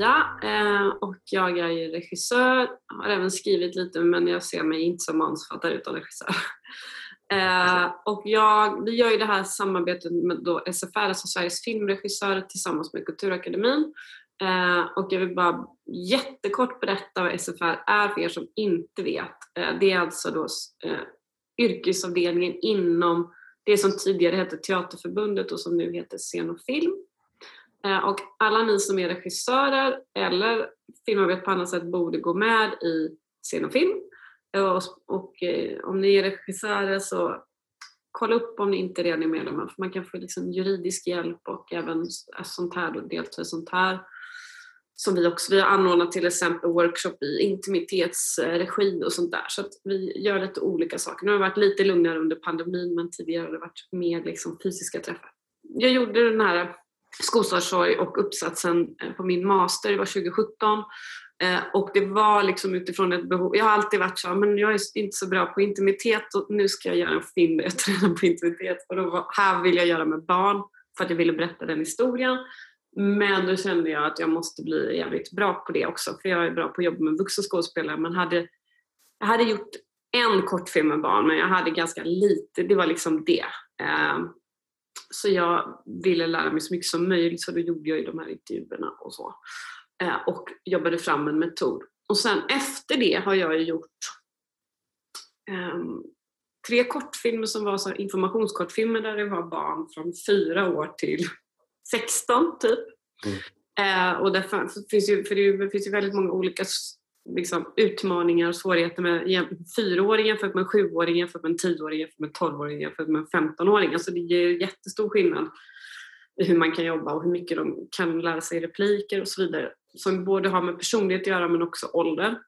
Maria eh, och jag är ju regissör. Har även skrivit lite men jag ser mig inte som manusförfattare utan regissör. Eh, och jag, vi gör ju det här samarbetet med då SFR, alltså Sveriges filmregissörer tillsammans med Kulturakademin. Eh, och jag vill bara jättekort berätta vad SFR är för er som inte vet. Det är alltså då yrkesavdelningen inom det som tidigare hette Teaterförbundet och som nu heter Scen och film. Eh, och alla ni som är regissörer eller filmarbetar på annat sätt borde gå med i Scen och film. Eh, och, och eh, om ni är regissörer så kolla upp om ni inte redan är medlemmar för man kan få liksom juridisk hjälp och även sånt här, delta i sånt här som vi också, vi har anordnat till exempel workshop i intimitetsregi och sånt där. Så att vi gör lite olika saker. Nu har det varit lite lugnare under pandemin men tidigare har det varit mer liksom fysiska träffar. Jag gjorde den här skolstartssorg och uppsatsen eh, på min master, det var 2017. Eh, och det var liksom utifrån ett behov. Jag har alltid varit så men jag är inte så bra på intimitet och nu ska jag göra en film där jag tränar på intimitet. Och då var, här vill jag göra med barn för att jag ville berätta den historien. Men då kände jag att jag måste bli jävligt bra på det också för jag är bra på att jobba med vuxna skådespelare men hade, jag hade gjort en kortfilm med barn men jag hade ganska lite, det var liksom det. Ehm, så jag ville lära mig så mycket som möjligt så då gjorde jag ju de här intervjuerna och så. Ehm, och jobbade fram en metod. Och sen efter det har jag gjort um, tre kortfilmer som var så informationskortfilmer där det var barn från fyra år till 16 typ. Mm. Eh, och det finns, ju, för det finns ju väldigt många olika liksom, utmaningar och svårigheter med fyraåringen jämfört med en sjuåring jämfört med en tioåring jämfört med en tolvåring jämfört med en femtonåring. Alltså det ger jättestor skillnad i hur man kan jobba och hur mycket de kan lära sig repliker och så vidare. Som både har med personlighet att göra men också ålder.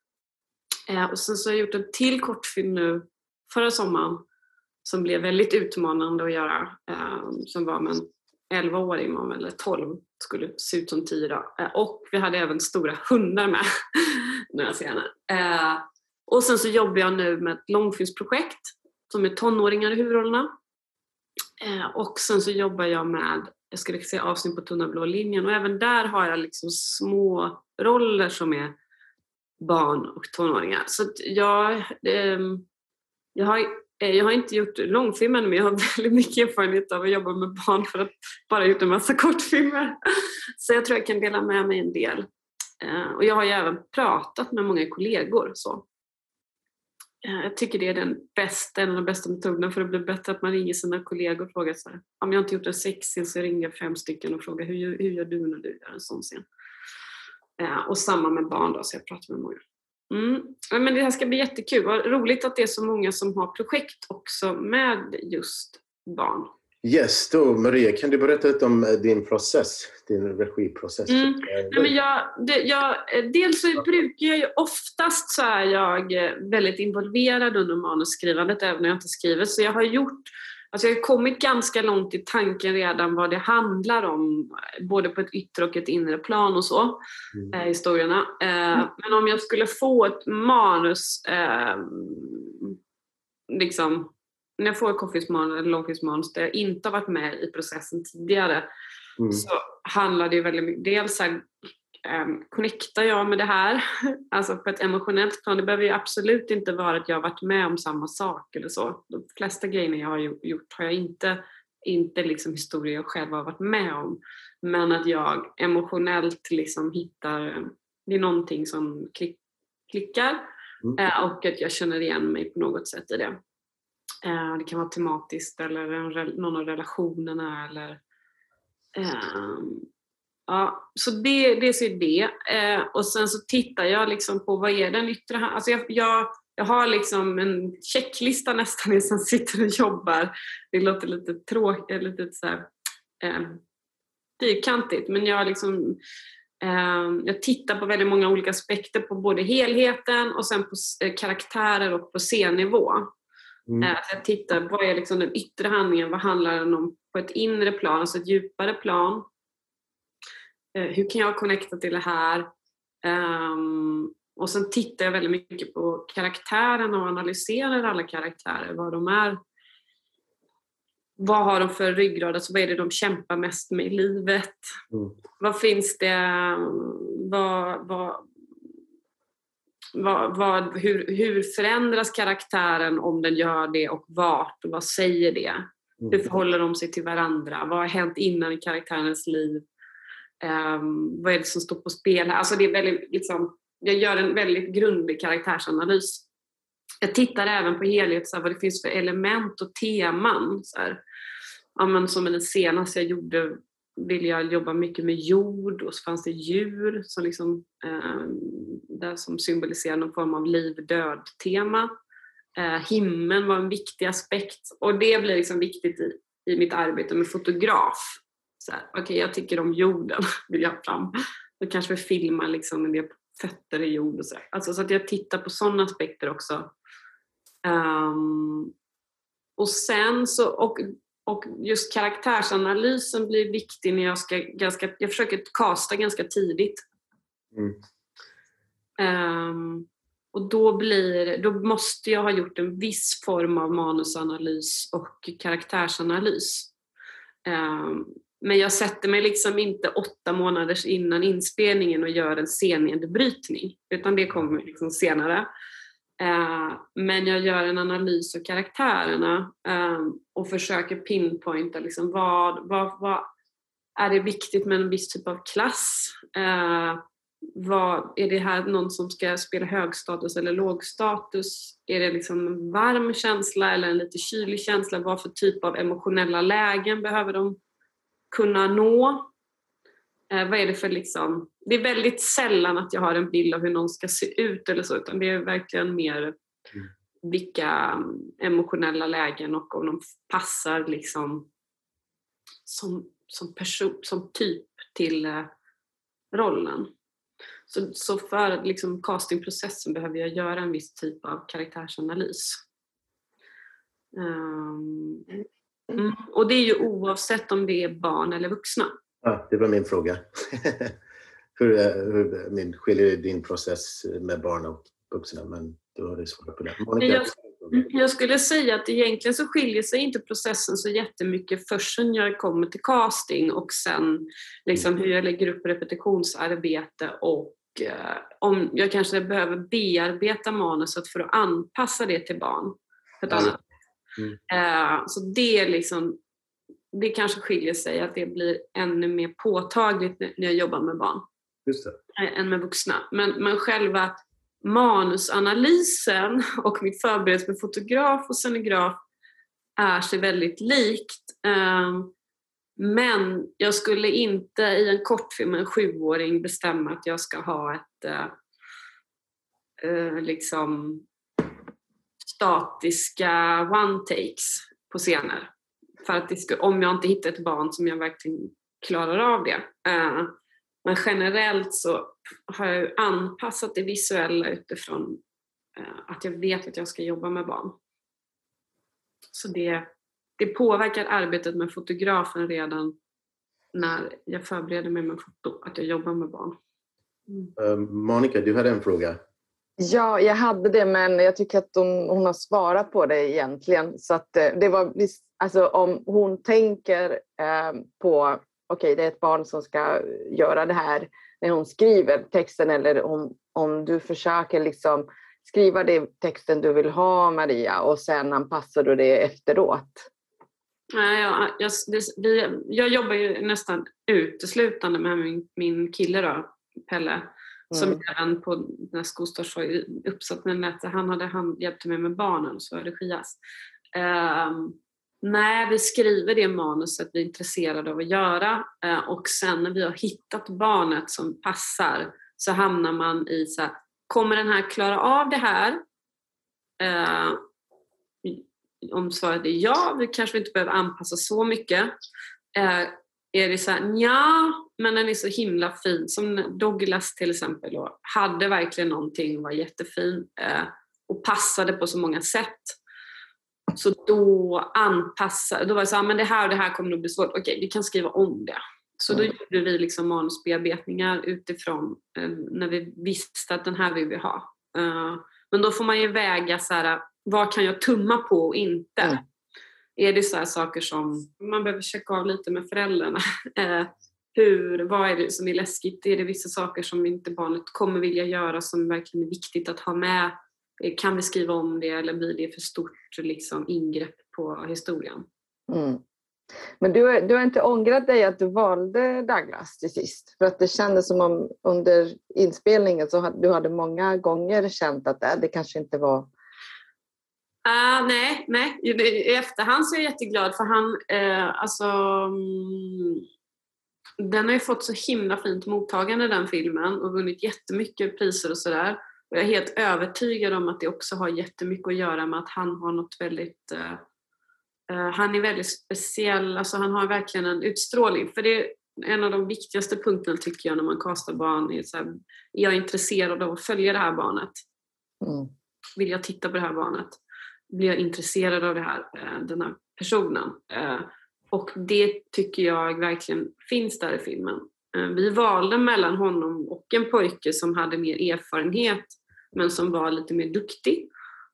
Eh, och sen så har jag gjort en till kortfilm nu förra sommaren som blev väldigt utmanande att göra. Eh, som var med en 11-åring var eller 12, skulle se ut som 10 då. Eh, och vi hade även stora hundar med några scener. Eh, och sen så jobbar jag nu med ett långfilmsprojekt som är tonåringar i huvudrollerna. Eh, och sen så jobbar jag med, jag skulle säga avsnitt på Tunna blå linjen och även där har jag liksom små roller som är barn och tonåringar. Så jag, jag har Eh, jag har inte gjort långfilmen men jag har väldigt mycket erfarenhet av att jobba med barn för att bara gjort en massa kortfilmer. Så jag tror jag kan dela med mig en del. Eh, och jag har ju även pratat med många kollegor. Så. Eh, jag tycker det är den bästa, en av de bästa metoderna för att bli bättre, att man ringer sina kollegor och frågar så här, om jag inte gjort en sexscen så ringer jag fem stycken och frågar hur, hur gör du när du gör en sån scen? Och samma med barn då, så jag pratar med många. Mm. men det här ska bli jättekul. Vad roligt att det är så många som har projekt också med just barn. Yes, då Maria, kan du berätta lite om eh, din process, din regiprocess? Mm. Nej, men jag, det, jag, eh, dels så brukar jag ju oftast så är jag eh, väldigt involverad under manusskrivandet även när jag inte skriver. Så jag har gjort Alltså jag har kommit ganska långt i tanken redan vad det handlar om, både på ett yttre och ett inre plan och så, mm. eh, historierna. Eh, mm. Men om jag skulle få ett manus, eh, liksom, när jag får ett kortfilmsmanus eller långfilmsmanus där jag inte har varit med i processen tidigare, mm. så handlar det väldigt mycket, dels här, um, connectar jag med det här? Alltså på ett emotionellt plan. Det behöver ju absolut inte vara att jag har varit med om samma sak eller så. De flesta grejerna jag har gjort har jag inte, inte liksom historier jag själv har varit med om. Men att jag emotionellt liksom hittar, det är någonting som klick, klickar mm. uh, och att jag känner igen mig på något sätt i det. Uh, det kan vara tematiskt eller någon av relationerna eller um, Ja, så det, det är det. Eh, och sen så tittar jag liksom på vad är den yttre alltså jag, jag, jag har liksom en checklista nästan som sitter och jobbar. Det låter lite tråkigt, lite så här, eh, fyrkantigt men jag liksom eh, jag tittar på väldigt många olika aspekter på både helheten och sen på eh, karaktärer och på scennivå. Mm. Eh, jag tittar, vad är liksom den yttre handlingen? Vad handlar den om på ett inre plan, alltså ett djupare plan? Eh, hur kan jag connecta till det här? Um, och sen tittar jag väldigt mycket på karaktärerna och analyserar alla karaktärer, vad de är vad har de för ryggrad? Alltså vad är det de kämpar mest med i livet? Mm. Vad finns det? Vad, vad, vad, vad, hur, hur förändras karaktären om den gör det och vart och vad säger det? Hur mm. förhåller de sig till varandra? Vad har hänt innan i karaktärens liv? Um, vad är det som står på spel? Alltså det är väldigt, liksom, jag gör en väldigt grundlig karaktärsanalys. Jag tittar även på helhet, så här, vad det finns för element och teman. Så här. Ja, men som den senaste jag gjorde ville jag jobba mycket med jord och så fanns det djur som, liksom, eh, där som symboliserar någon form av liv-död-tema. Eh, himlen var en viktig aspekt och det blir liksom viktigt i, i mitt arbete med fotograf. Okej, okay, jag tycker om jorden, vill jag fram. Då kanske vi filmar liksom en del fötter i jord och så. Alltså, så att jag tittar på sådana aspekter också. Um, och sen så, och, och just karaktärsanalysen blir viktig när jag ska ganska, jag försöker kasta ganska tidigt. Mm. Um, och då, blir, då måste jag ha gjort en viss form av manusanalys och karaktärsanalys. Um, men jag sätter mig liksom inte åtta månader innan inspelningen och gör en scennedbrytning, utan det kommer liksom senare. Eh, men jag gör en analys av karaktärerna eh, och försöker pinpointa liksom vad, vad, vad är det viktigt med en viss typ av klass? Eh, vad, är det här någon som ska spela högstatus eller lågstatus? Är det liksom en varm känsla eller en lite kylig känsla? Vad för typ av emotionella lägen behöver de kunna nå? Eh, vad är det för liksom... Det är väldigt sällan att jag har en bild av hur någon ska se ut eller så, utan det är verkligen mer mm. vilka emotionella lägen och om de passar liksom som, som, person, som typ till eh, rollen. Så, så för liksom castingprocessen behöver jag göra en viss typ av karaktärsanalys. Um, mm. Och det är ju oavsett om det är barn eller vuxna. Ja, det var min fråga. hur, hur min, skiljer din process med barn och vuxna? Men då har du svarat på det. Monica, jag, jag skulle säga att egentligen så skiljer sig inte processen så jättemycket förrän jag kommer till casting och sen liksom hur jag lägger upp repetitionsarbete och Eh, om jag kanske behöver bearbeta manuset för att anpassa det till barn. För ett annat. Mm. Eh, så det, liksom, det kanske skiljer sig, att det blir ännu mer påtagligt när jag jobbar med barn än med vuxna. Men, men själva manusanalysen och mitt förberedelse med fotograf och scenograf är sig väldigt likt. Men jag skulle inte i en kortfilm med en sjuåring bestämma att jag ska ha ett eh, eh, liksom statiska one-takes på scener. För att skulle, om jag inte hittar ett barn som jag verkligen klarar av det. Eh, men generellt så har jag anpassat det visuella utifrån eh, att jag vet att jag ska jobba med barn. Så det det påverkar arbetet med fotografen redan när jag förbereder mig med foto, att jag jobbar med barn. Mm. Uh, Monica, du hade en fråga. Ja, jag hade det, men jag tycker att hon, hon har svarat på det egentligen. Så att eh, det var, alltså, om hon tänker eh, på, okej, okay, det är ett barn som ska göra det här när hon skriver texten, eller om, om du försöker liksom skriva det texten du vill ha, Maria, och sen anpassar du det efteråt. Nej, jag, jag, det, vi, jag jobbar ju nästan uteslutande med min, min kille då, Pelle som även på när Skostars var uppsatt med nätet, han hade han hjälpte mig med barnen så regias. Um, nej, vi skriver det manuset vi är intresserade av att göra uh, och sen när vi har hittat barnet som passar så hamnar man i så här, kommer den här klara av det här? Uh, om svaret är ja, vi kanske inte behöver anpassa så mycket. Eh, är det så här, ja, men den är så himla fin. Som Douglas till exempel då, hade verkligen någonting och var jättefin eh, och passade på så många sätt. Så då anpassade, då var det så här, men det här och det här kommer nog bli svårt. Okej, vi kan skriva om det. Så då mm. gjorde vi liksom manusbearbetningar utifrån eh, när vi visste att den här vill vi ha. Uh, men då får man ju väga så här, vad kan jag tumma på och inte? Mm. är det så här saker som man behöver checka av lite med föräldrarna. Hur, vad är det som är läskigt? Är det vissa saker som inte barnet kommer vilja göra som verkligen är viktigt att ha med? Eh, kan vi skriva om det eller blir det för stort liksom, ingrepp på historien? Mm. Men du, du har inte ångrat dig att du valde Douglas till sist? För att det kändes som om under inspelningen så hade, du hade många gånger känt att det, det kanske inte var... Uh, nej, nej. I efterhand så är jag jätteglad för han, uh, alltså um, den har ju fått så himla fint mottagande den filmen och vunnit jättemycket priser och sådär. Och jag är helt övertygad om att det också har jättemycket att göra med att han har något väldigt uh, han är väldigt speciell, alltså han har verkligen en utstrålning. För det är en av de viktigaste punkterna tycker jag när man kastar barn. Är, så här, är jag intresserad av att följa det här barnet? Mm. Vill jag titta på det här barnet? Blir jag intresserad av det här, eh, den här personen? Och det tycker jag verkligen finns där i filmen. Eh, vi valde mellan honom och en pojke som hade mer erfarenhet men som var lite mer duktig.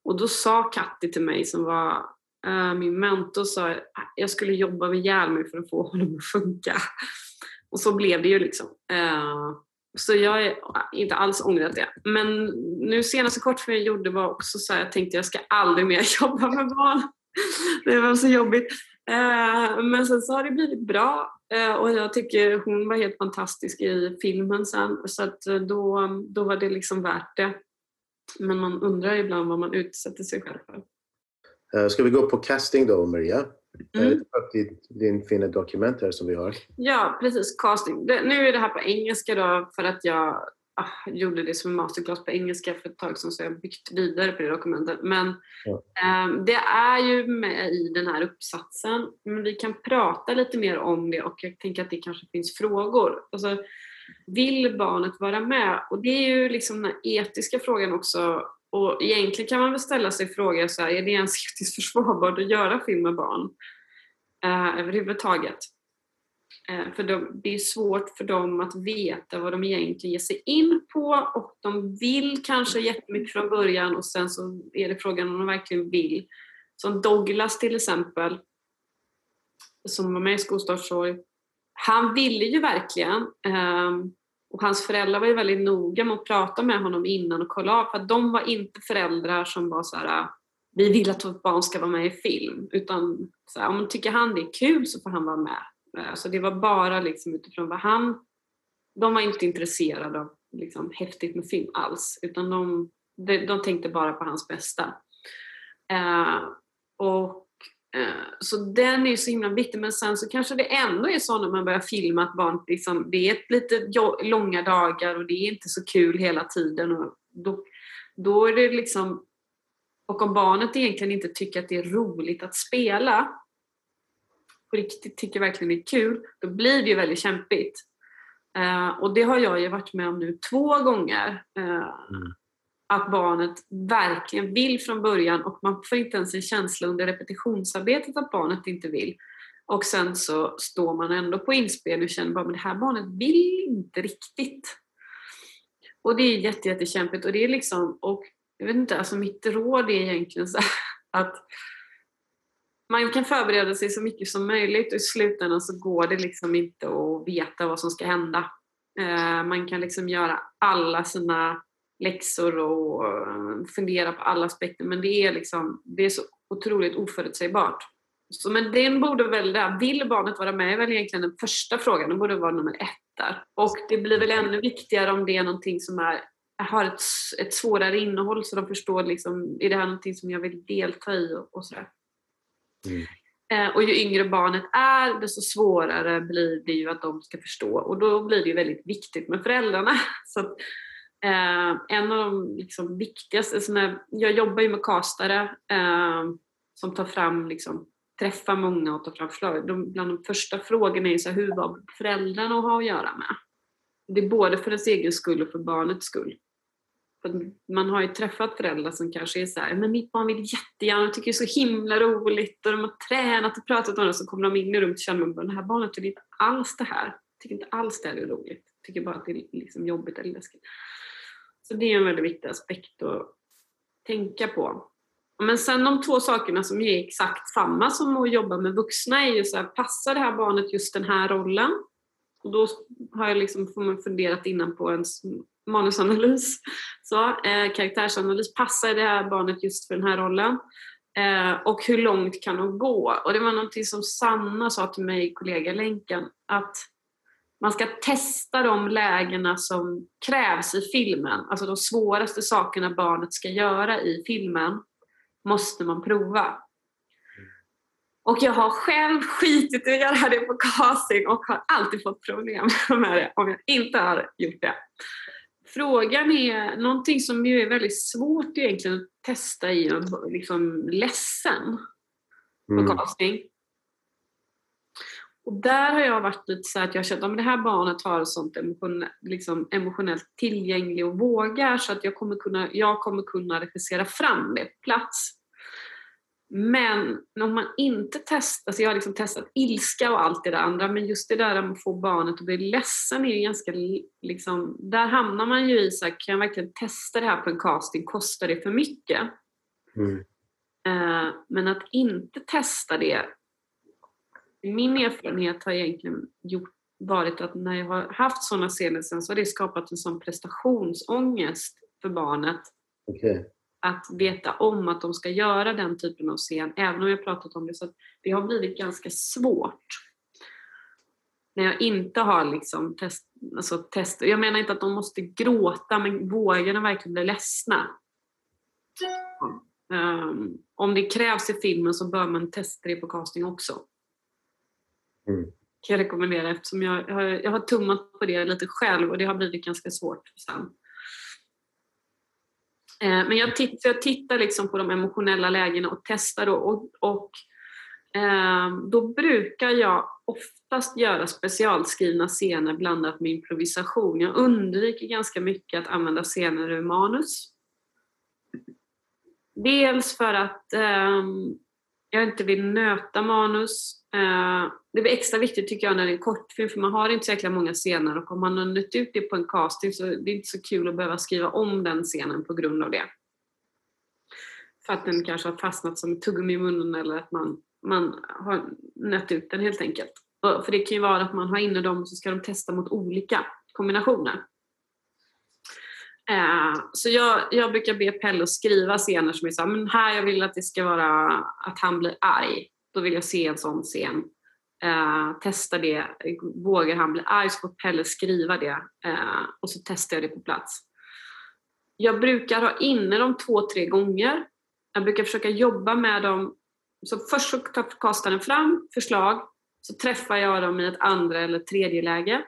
Och då sa Katti till mig som var eh, min mentor sa att jag skulle jobba ihjäl mig för att få honom att funka. Och så blev det ju liksom. Eh, så jag har inte alls ångrat det. Men nu senaste kortfilmen jag gjorde var också så här, jag tänkte jag ska aldrig mer jobba med barn. Det var så jobbigt. Eh, men sen så har det blivit bra och jag tycker hon var helt fantastisk i filmen sen. Så att då, då var det liksom värt det. Men man undrar ibland vad man utsätter sig själv för. Eh, ska vi gå på casting då, Maria? Eh, mm. Din, din fina dokument här som vi har. Ja, precis. Casting. Det, nu är det här på engelska då för att jag ah, gjorde det som en masterclass på engelska för ett tag sedan så jag har byggt vidare på det dokumentet. Men ja. eh, det är ju med i den här uppsatsen. Men vi kan prata lite mer om det och jag tänker att det kanske finns frågor. Alltså, vill barnet vara med? Och det är ju liksom den etiska frågan också och egentligen kan man väl ställa sig frågan så här, är det ens etiskt försvarbart att göra film med barn eh, överhuvudtaget? Eh, för de, det är svårt för dem att veta vad de egentligen ger sig in på och de vill kanske jättemycket från början och sen så är det frågan om de verkligen vill. Som Douglas till exempel, som var med i Skolstartssorg, han ville ju verkligen ehm, och hans föräldrar var ju väldigt noga med att prata med honom innan och kolla av, för att de var inte föräldrar som var så här vi vill att vårt barn ska vara med i film. Utan så här, om tycker han det är kul så får han vara med. Alltså det var bara liksom utifrån vad han... De var inte intresserade av liksom, häftigt med film alls. Utan de, de, de tänkte bara på hans bästa. Eh, och Eh, så den är ju så himla viktig men sen så kanske det ändå är så när man börjar filma att barn liksom, det är lite långa dagar och det är inte så kul hela tiden. Och då, då är det liksom, och om barnet egentligen inte tycker att det är roligt att spela, på riktigt tycker verkligen det är kul, då blir det ju väldigt kämpigt. Uh, och det har jag ju varit med om nu två gånger. Uh, mm att barnet verkligen vill från början och man får inte ens en känsla under repetitionsarbetet att barnet inte vill. Och sen så står man ändå på inspelning och känner att det här barnet vill inte riktigt. Och det är jätte, jättekämpigt och det är liksom, och jag vet inte, alltså mitt råd är egentligen så att man kan förbereda sig så mycket som möjligt och i slutändan så går det liksom inte att veta vad som ska hända. Eh, man kan liksom göra alla sina läxor och eh, fundera på alla aspekter men det är, liksom, det är så otroligt oförutsägbart. Så, men den borde väl, där, vill barnet vara med är väl egentligen den första frågan, den borde vara nummer ett där. Och det blir väl ännu viktigare om det är någonting som är, har ett, ett svårare innehåll så de förstår liksom, är det här någonting som jag vill delta i och, och sådär. Mm. Eh, och ju yngre barnet är desto svårare blir det ju att de ska förstå och då blir det ju väldigt viktigt med föräldrarna. Så att, Eh, en av de liksom, viktigaste, såna, jag jobbar ju med kastare eh, som tar fram, liksom, träffar många och tar fram förslag. De, bland de första frågorna är så här, hur var föräldrarna att ha att göra med? Det är både för ens egen skull och för barnets skull. För man har ju träffat föräldrar som kanske är så här, men mitt barn vill jättegärna, och tycker det är så himla roligt och de har tränat och pratat om det och så kommer de in i rummet och känner att det här barnet vill inte alls det här. Tycker inte alls det här är roligt. Tycker bara att det är liksom jobbigt eller läskigt. Så det är en väldigt viktig aspekt att tänka på. Men sen de två sakerna som är exakt samma som att jobba med vuxna är ju så här, passar det här barnet just den här rollen? Och då har jag liksom funderat innan på en manusanalys, så, eh, karaktärsanalys. Passar det här barnet just för den här rollen? Eh, och hur långt kan de gå? Och det var någonting som Sanna sa till mig i kollegalänken, att man ska testa de lägena som krävs i filmen. Alltså de svåraste sakerna barnet ska göra i filmen måste man prova. Och jag har själv skitit i att göra det på casting och har alltid fått problem med det om jag inte har gjort det. Frågan är någonting som ju är väldigt svårt egentligen att testa i en liksom ledsen på mm. Och där har jag varit lite så att jag känt att det här barnet har sånt emotion, liksom emotionellt tillgänglig och vågar så att jag kommer kunna, jag kommer kunna regissera fram det på plats. Men om man inte testar, så jag har liksom testat ilska och allt det där andra, men just det där att få barnet att bli ledsen är ju ganska, liksom, där hamnar man ju i så här, kan jag verkligen testa det här på en casting, kostar det för mycket? Mm. Uh, men att inte testa det, min erfarenhet har egentligen gjort, varit att när jag har haft sådana scener sen så har det skapat en sån prestationsångest för barnet. Okay att veta om att de ska göra den typen av scen, även om jag pratat om det. Så det har blivit ganska svårt. När jag inte har liksom test, alltså test, jag menar inte att de måste gråta, men vågar de verkligen bli ledsna? Um, om det krävs i filmen så bör man testa det på casting också. Mm. Kan jag rekommendera eftersom jag, jag, jag har tummat på det lite själv och det har blivit ganska svårt sen. Eh, men jag, titt, jag tittar liksom på de emotionella lägena och testar då och, och eh, då brukar jag oftast göra specialskrivna scener blandat med improvisation. Jag undviker ganska mycket att använda scener ur manus. Dels för att eh, jag inte vill nöta manus. Eh, det blir extra viktigt tycker jag när det är en kortfilm för man har inte så jäkla många scener och om man har nött ut det på en casting så det är inte så kul att behöva skriva om den scenen på grund av det. För att den kanske har fastnat som ett tuggummi i munnen eller att man, man har nött ut den helt enkelt. För det kan ju vara att man har inne dem och så ska de testa mot olika kombinationer. Eh, så jag, jag brukar be Pelle att skriva scener som är så här, men här jag vill att det ska vara att han blir arg. Då vill jag se en sån scen. Eh, testa det. Vågar han bli arg så får Pelle skriva det eh, och så testar jag det på plats. Jag brukar ha inne dem två, tre gånger. Jag brukar försöka jobba med dem. Så först så tar castaren fram förslag, så träffar jag dem i ett andra eller tredje läge.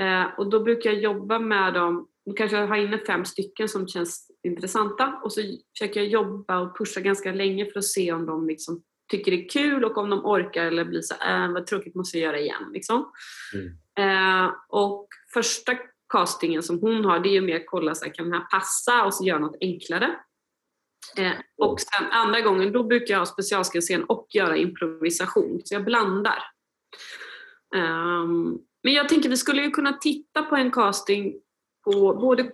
Eh, och då brukar jag jobba med dem, då kanske jag har inne fem stycken som känns intressanta och så försöker jag jobba och pusha ganska länge för att se om de liksom tycker det är kul och om de orkar eller blir så äh, vad tråkigt måste jag göra igen. Liksom. Mm. Eh, och första castingen som hon har det är ju mer att kolla så här, kan den här passa och så göra något enklare. Eh, och sen andra gången då brukar jag ha specialscen och göra improvisation så jag blandar. Eh, men jag tänker vi skulle ju kunna titta på en casting på både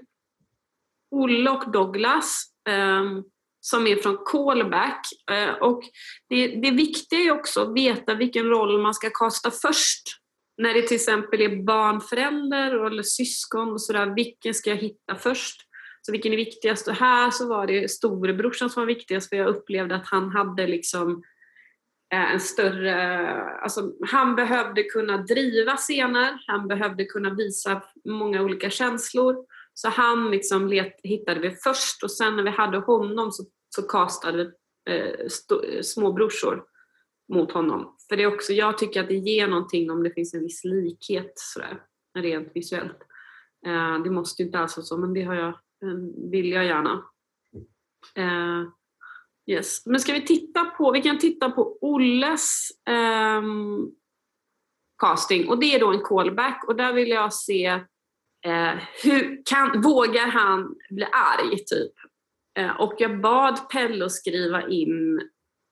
Olle och Douglas. Um, som är från callback. Eh, och det, det viktiga är också att veta vilken roll man ska kasta först. När det till exempel är barnförälder eller syskon och sådär, vilken ska jag hitta först? Så vilken är viktigast? Och här så var det storebrorsan som var viktigast för jag upplevde att han hade liksom eh, en större, alltså han behövde kunna driva scener, han behövde kunna visa många olika känslor så han liksom let, hittade vi först och sen när vi hade honom så, så castade vi eh, småbrorsor mot honom. För det är också, jag tycker att det ger någonting om det finns en viss likhet sådär, rent visuellt. Eh, det måste ju inte alls vara så, men det har jag, eh, vill jag gärna. Eh, yes. Men ska vi titta på, vi kan titta på Olles ehm, casting och det är då en callback och där vill jag se Eh, hur kan, vågar han bli arg, typ? Eh, och jag bad Pelle att skriva in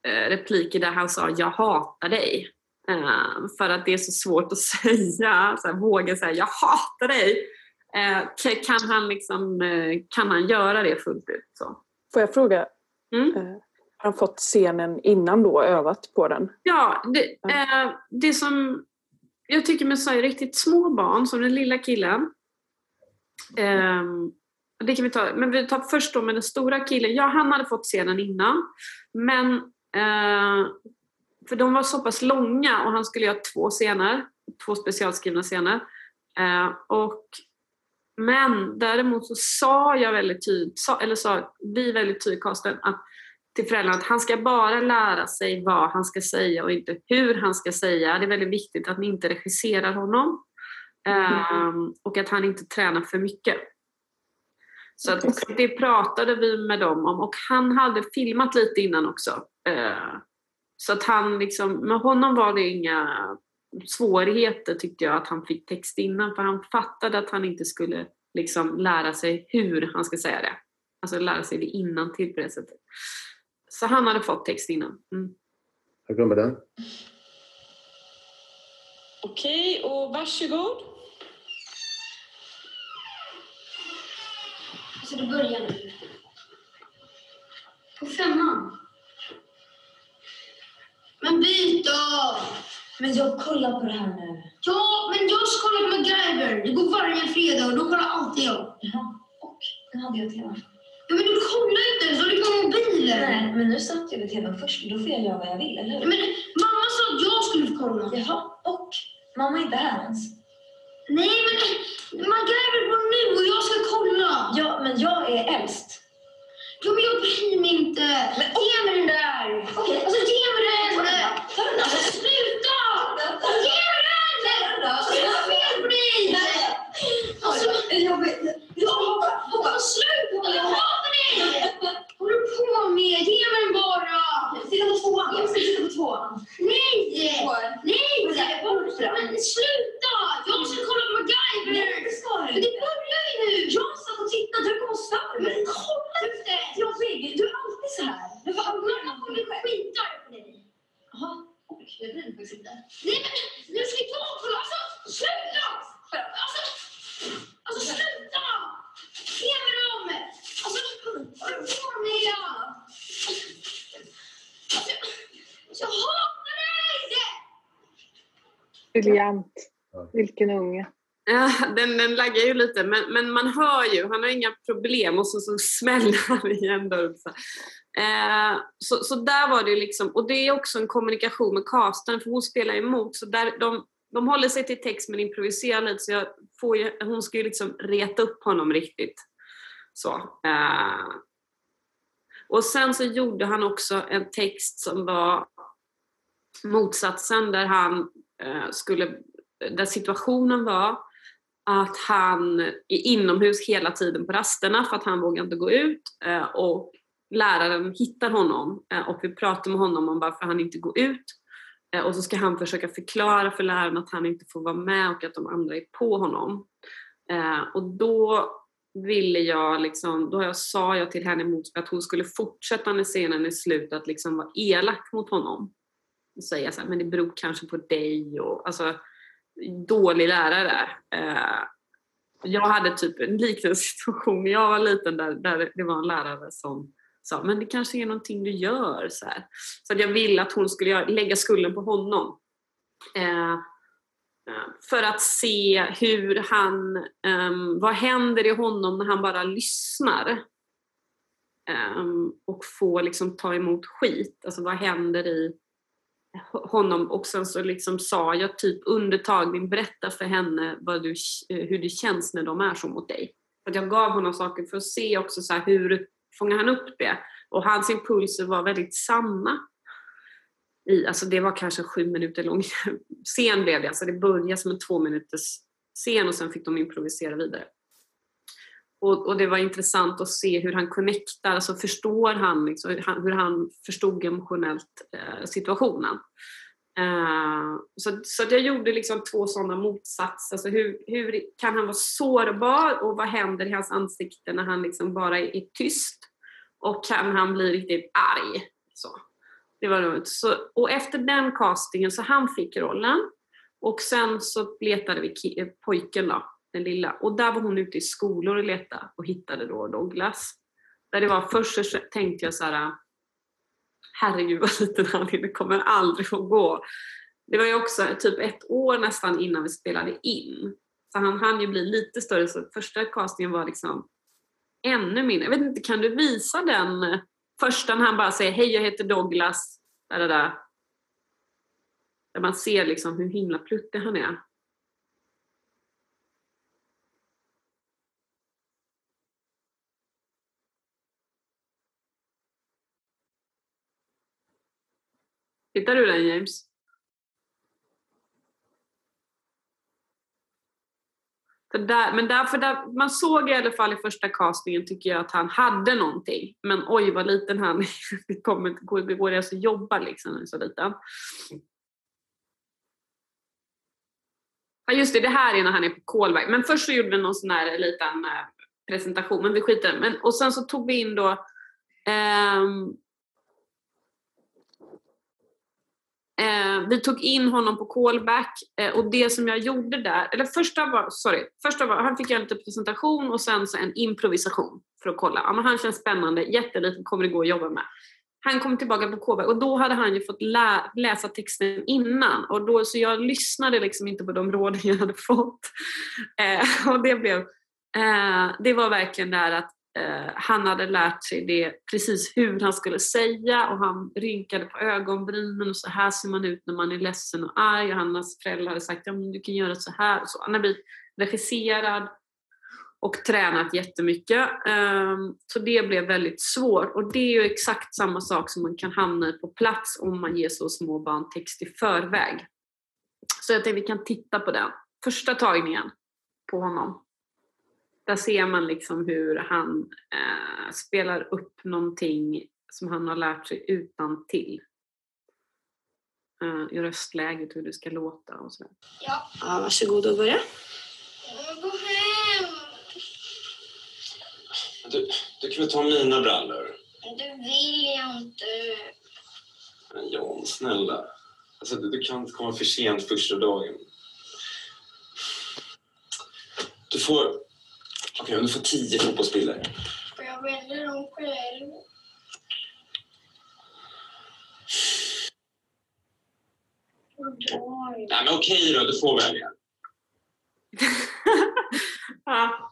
eh, repliker där han sa ”jag hatar dig”. Eh, för att det är så svårt att säga, så här, våga säga ”jag hatar dig”. Eh, kan, han liksom, eh, kan han göra det fullt ut? Så. Får jag fråga? Mm? han fått scenen innan då, övat på den? Ja, det, det som jag tycker med så riktigt små barn, som den lilla killen. Um, det kan vi ta, men vi tar först då med den stora killen. Ja, han hade fått scenen innan. Men, eh, för de var så pass långa och han skulle göra två scener, två specialskrivna scener. Eh, och, men däremot så sa jag väldigt tydligt, eller sa vi väldigt tydligt att till föräldrarna att han ska bara lära sig vad han ska säga och inte hur han ska säga. Det är väldigt viktigt att ni inte regisserar honom. Um, och att han inte tränar för mycket. Så att, det pratade vi med dem om och han hade filmat lite innan också. Uh, så att han liksom, med honom var det inga svårigheter tyckte jag att han fick text innan för han fattade att han inte skulle liksom lära sig hur han ska säga det. Alltså lära sig det innan till på det sättet. Så han hade fått text innan. Mm. Här kommer den. Okej, och varsågod. Så det börjar nu. På femman. Men byt då! Men jag kollar på det här nu. Ja, men jag ska kolla på MacGyver. Det går varje fredag och då kollar alltid jag. Jaha, och nu hade jag tvn. Ja, men du kollar inte ens, du har på mobilen. Nej, men nu satt jag vid tvn först. Då får jag göra vad jag vill, eller hur? Men mamma sa att jag skulle få kolla. Jaha, och mamma är inte här ens. Nej, men MacGyver går nu och jag ska kolla. Ja, men jag är äldst. Ja, men jag bryr mig inte. Men, Ge mig den där. Okej, okay. Alltså, ge mig den. Ta den. Ta den. Alltså, sluta! Ge mig den! Alltså, det är fel på dig. Alltså, jag vet. Ja, sluta! Jag hatar dig! Vad håller du på med? Ge mig den bara! Titta på tvåan. Jag ska titta på tvåan. Nej! Nej! Men sluta! Jag ska kolla på MacGyver! Det ska du Men det börjar ju nu! Jag satt och tittade. Du kom och stör Men kolla inte! Jag vill. Du är alltid så här. Men vad mamma kommer skita på dig. Jaha. Och jag bryr mig faktiskt inte. Nej men nu ska vi ta kolla! Alltså sluta! Alltså, alltså sluta! Ge mig dem! Alltså, vad håller du på med? Alltså, jag hatar dig! Briljant. Vilken unge. Ja, den, den laggar ju lite, men, men man hör ju, han har inga problem och så, så smäller han igen då. Så. Eh, så, så där var det ju liksom, och det är också en kommunikation med casten för hon spelar emot, så där, de, de håller sig till text men improviserar lite så jag får ju, hon ska ju liksom reta upp honom riktigt. Så. Eh, och sen så gjorde han också en text som var motsatsen där han Eh, skulle, där situationen var att han är inomhus hela tiden på rasterna för att han vågar inte gå ut eh, och läraren hittar honom eh, och vi pratar med honom om varför han inte går ut och så ska han försöka förklara för läraren att han inte får vara med och att de andra är på honom. Och då ville jag liksom, då jag sa jag till henne mot att hon skulle fortsätta när scenen är slut att liksom vara elak mot honom. Och säga så här, men det beror kanske på dig och alltså dålig lärare. Eh, jag hade typ en liknande situation när jag var liten där, där det var en lärare som sa men det kanske är någonting du gör. Så, här. så att jag ville att hon skulle lägga skulden på honom. Eh, eh, för att se hur han, um, vad händer i honom när han bara lyssnar? Um, och får liksom ta emot skit. Alltså vad händer i honom? Och sen så liksom sa jag typ under tagning, berätta för henne vad du, eh, hur det känns när de är så mot dig. Att jag gav honom saker för att se också så här hur fångar han upp det? Och hans impulser var väldigt sanna i, alltså det var kanske sju minuter lång scen blev det. Alltså det började som en två minuters scen och sen fick de improvisera vidare. Och, och, det var intressant att se hur han connectar, alltså förstår han, liksom, hur han förstod emotionellt eh, situationen. Eh, så, så jag gjorde liksom två sådana motsatser. Alltså hur, hur kan han vara sårbar och vad händer i hans ansikte när han liksom bara är tyst? Och kan han bli riktigt arg? Så. Det var roligt. Så, och efter den castingen så han fick rollen och sen så letade vi eh, pojken då, den lilla. Och där var hon ute i skolor och letade och hittade då Douglas. Där det var, först så tänkte jag så här, herregud vad liten han är, det kommer aldrig att gå. Det var ju också typ ett år nästan innan vi spelade in. Så han hann ju bli lite större så första castingen var liksom ännu mindre. Jag vet inte, kan du visa den första när han bara säger hej jag heter Douglas, där, där, där. där man ser liksom hur himla pluttig han är. Hittar du den James? För där, men därför där, man såg i alla fall i första castingen tycker jag att han hade någonting. Men oj vad liten han är. Det, kommer, går, det går alltså att jobba liksom han är så liten. Ja just det, det här är när han är på callback. Men först så gjorde vi någon sån här liten eh, presentation, men vi skiter i men Och sen så tog vi in då ehm, Eh, vi tog in honom på callback eh, och det som jag gjorde där, eller första var, sorry, första var, han fick göra lite presentation och sen så en improvisation för att kolla. Ja, men han känns spännande, jätteliten, kommer det gå att jobba med. Han kom tillbaka på callback och då hade han ju fått lä läsa texten innan och då, så jag lyssnade liksom inte på de råden jag hade fått. Eh, och det blev, eh, det var verkligen där att Eh, han hade lärt sig det precis hur han skulle säga och han rynkade på ögonbrynen och så här ser man ut när man är ledsen och arg och hans föräldrar hade sagt ja men du kan göra så här och så. Han har blivit regisserad och tränat jättemycket. Ehm, så det blev väldigt svårt och det är ju exakt samma sak som man kan hamna i på plats om man ger så små barn text i förväg. Så jag tänkte vi kan titta på den. Första tagningen på honom. Där ser man liksom hur han eh, spelar upp någonting som han har lärt sig utan till. Eh, I röstläget, hur det ska låta och sådär. Ja. Ja, varsågod och börja. Gå hem. Du, du kan väl ta mina brallor? Det vill jag inte. Men Jan, snälla. Alltså, du, du kan inte komma för sent första dagen. Du får... Okej, okay, du får tio fotbollsbilder. Får jag välja dem själv? Oj. Nej, men okej då, du får välja. ja.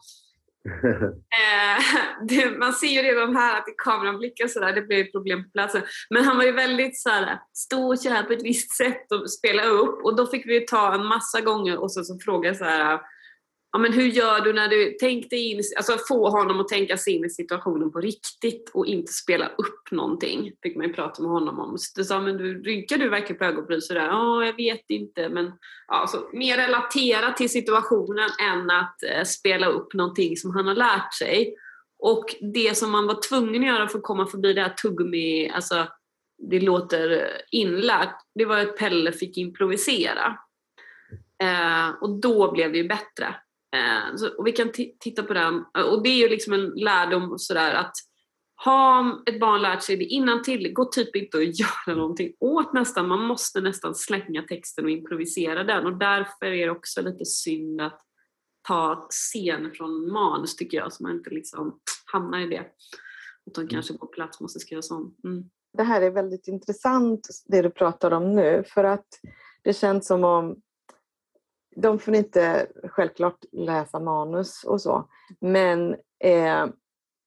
eh, det, man ser ju redan här att i kameran blickar sådär, det blir problem på platsen. Men han var ju väldigt såhär, stå och köra på ett visst sätt och spela upp och då fick vi ta en massa gånger och så, så fråga så här ja, men hur gör du när du tänkte in, alltså få honom att tänka sig in i situationen på riktigt och inte spela upp någonting, fick man ju prata med honom om. Så sa, men du, rynkar du verkligen på ögonbryn sådär? Ja, jag vet inte, men ja, så mer relatera till situationen än att eh, spela upp någonting som han har lärt sig. Och det som man var tvungen att göra för att komma förbi det här tuggummi, alltså det låter inlärt, det var att Pelle fick improvisera. Eh, och då blev det ju bättre. Eh, så, och vi kan titta på den. Och det är ju liksom en lärdom sådär att har ett barn lärt sig det innan till, gå typ inte att göra någonting åt nästan. Man måste nästan slänga texten och improvisera den. Och därför är det också lite synd att ta scener från manus tycker jag, så man inte liksom hamnar i det. Utan mm. kanske på plats måste skrivas om. Mm. Det här är väldigt intressant det du pratar om nu för att det känns som om de får inte självklart läsa manus och så. Men, eh,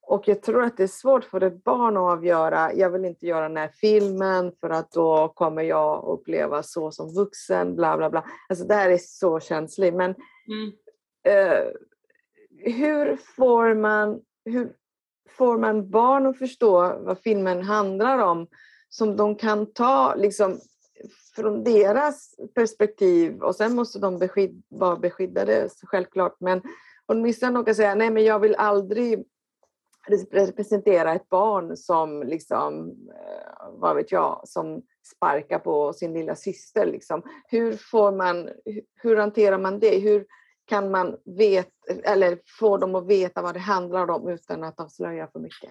och jag tror att det är svårt för ett barn att avgöra, jag vill inte göra den här filmen för att då kommer jag uppleva så som vuxen, bla bla bla. Alltså det här är så känsligt. Men mm. eh, hur får man hur får man barn att förstå vad filmen handlar om som de kan ta liksom, från deras perspektiv och sen måste de beskydd, vara beskyddade självklart men åtminstone de kan säga nej men jag vill aldrig representera ett barn som liksom, eh, vad vet jag, som sparkar på sin lilla syster. Liksom. Hur, får man, hur hanterar man det? Hur kan man veta, eller få dem att veta vad det handlar om utan att avslöja för mycket?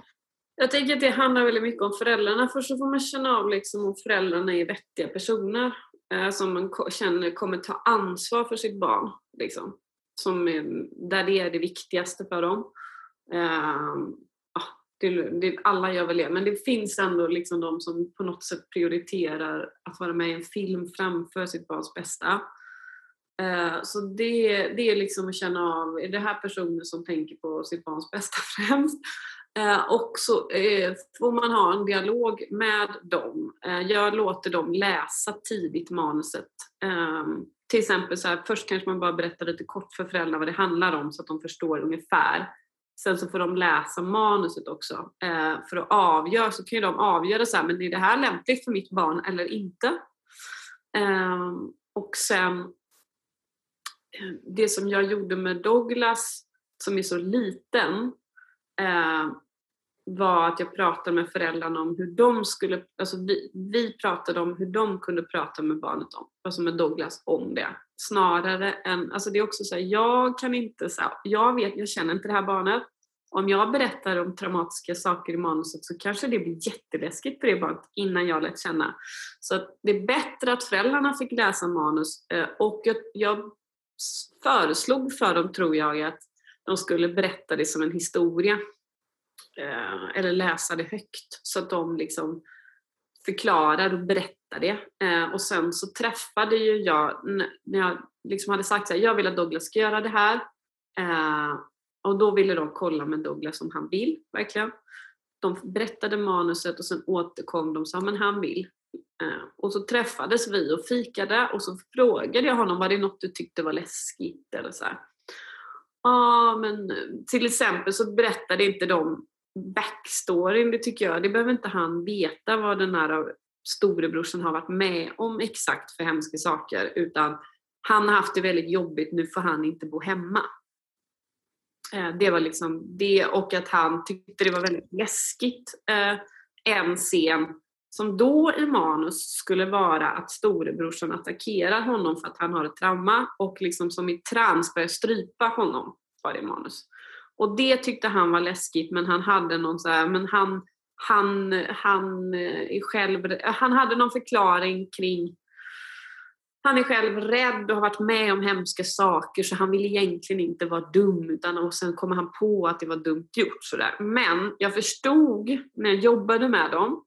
Jag tänker att det handlar väldigt mycket om föräldrarna. Först så får man känna av liksom om föräldrarna är vettiga personer eh, som man känner kommer ta ansvar för sitt barn. Liksom. Som är, där det är det viktigaste för dem. Eh, Det, det, alla gör väl det, men det finns ändå liksom de som på något sätt prioriterar att vara med i en film framför sitt barns bästa. Eh, så det, det är liksom att känna av, är det här personer som tänker på sitt barns bästa främst? Eh, och så eh, får man ha en dialog med dem. Eh, jag låter dem läsa tidigt manuset. Ehm, till exempel så här, först kanske man bara berättar lite kort för föräldrarna vad det handlar om så att de förstår ungefär. Sen så får de läsa manuset också. för att avgöra så kan ju de avgöra så här, men är det här lämpligt för mitt barn eller inte? Ehm, och sen det som jag gjorde med Douglas som är så liten eh, var att jag pratade med föräldrarna om hur de skulle, alltså vi, vi pratade om hur de kunde prata med barnet om, alltså med Douglas om det. Snarare än, alltså det är också så här, jag kan inte, så här, jag vet, jag känner inte det här barnet. Om jag berättar om traumatiska saker i manuset så kanske det blir jätteläskigt för det barnet innan jag lät känna. Så det är bättre att föräldrarna fick läsa manus eh, och jag, jag föreslog för dem, tror jag, att de skulle berätta det som en historia. Eh, eller läsa det högt så att de liksom förklarar och berättar det. Eh, och sen så träffade ju jag, när jag liksom hade sagt att jag vill att Douglas ska göra det här. Eh, och då ville de kolla med Douglas om han vill, verkligen. De berättade manuset och sen återkom de och sa men han vill. Eh, och så träffades vi och fikade och så frågade jag honom, var det något du tyckte var läskigt? Eller så Ja, ah, men till exempel så berättade inte de backstoryn, det tycker jag, det behöver inte han veta vad den här storebrorsan har varit med om exakt för hemska saker utan han har haft det väldigt jobbigt, nu får han inte bo hemma. Eh, det var liksom det och att han tyckte det var väldigt läskigt. Eh, en scen som då i manus skulle vara att storebrorsan attackerar honom för att han har ett trauma och liksom som i trans börjar strypa honom, var det i manus. Och det tyckte han var läskigt men han hade någon så här, men han, han, han eh, är själv, han hade någon förklaring kring han är själv rädd och har varit med om hemska saker så han vill egentligen inte vara dum utan och sen kommer han på att det var dumt gjort. Sådär. Men jag förstod när jag jobbade med dem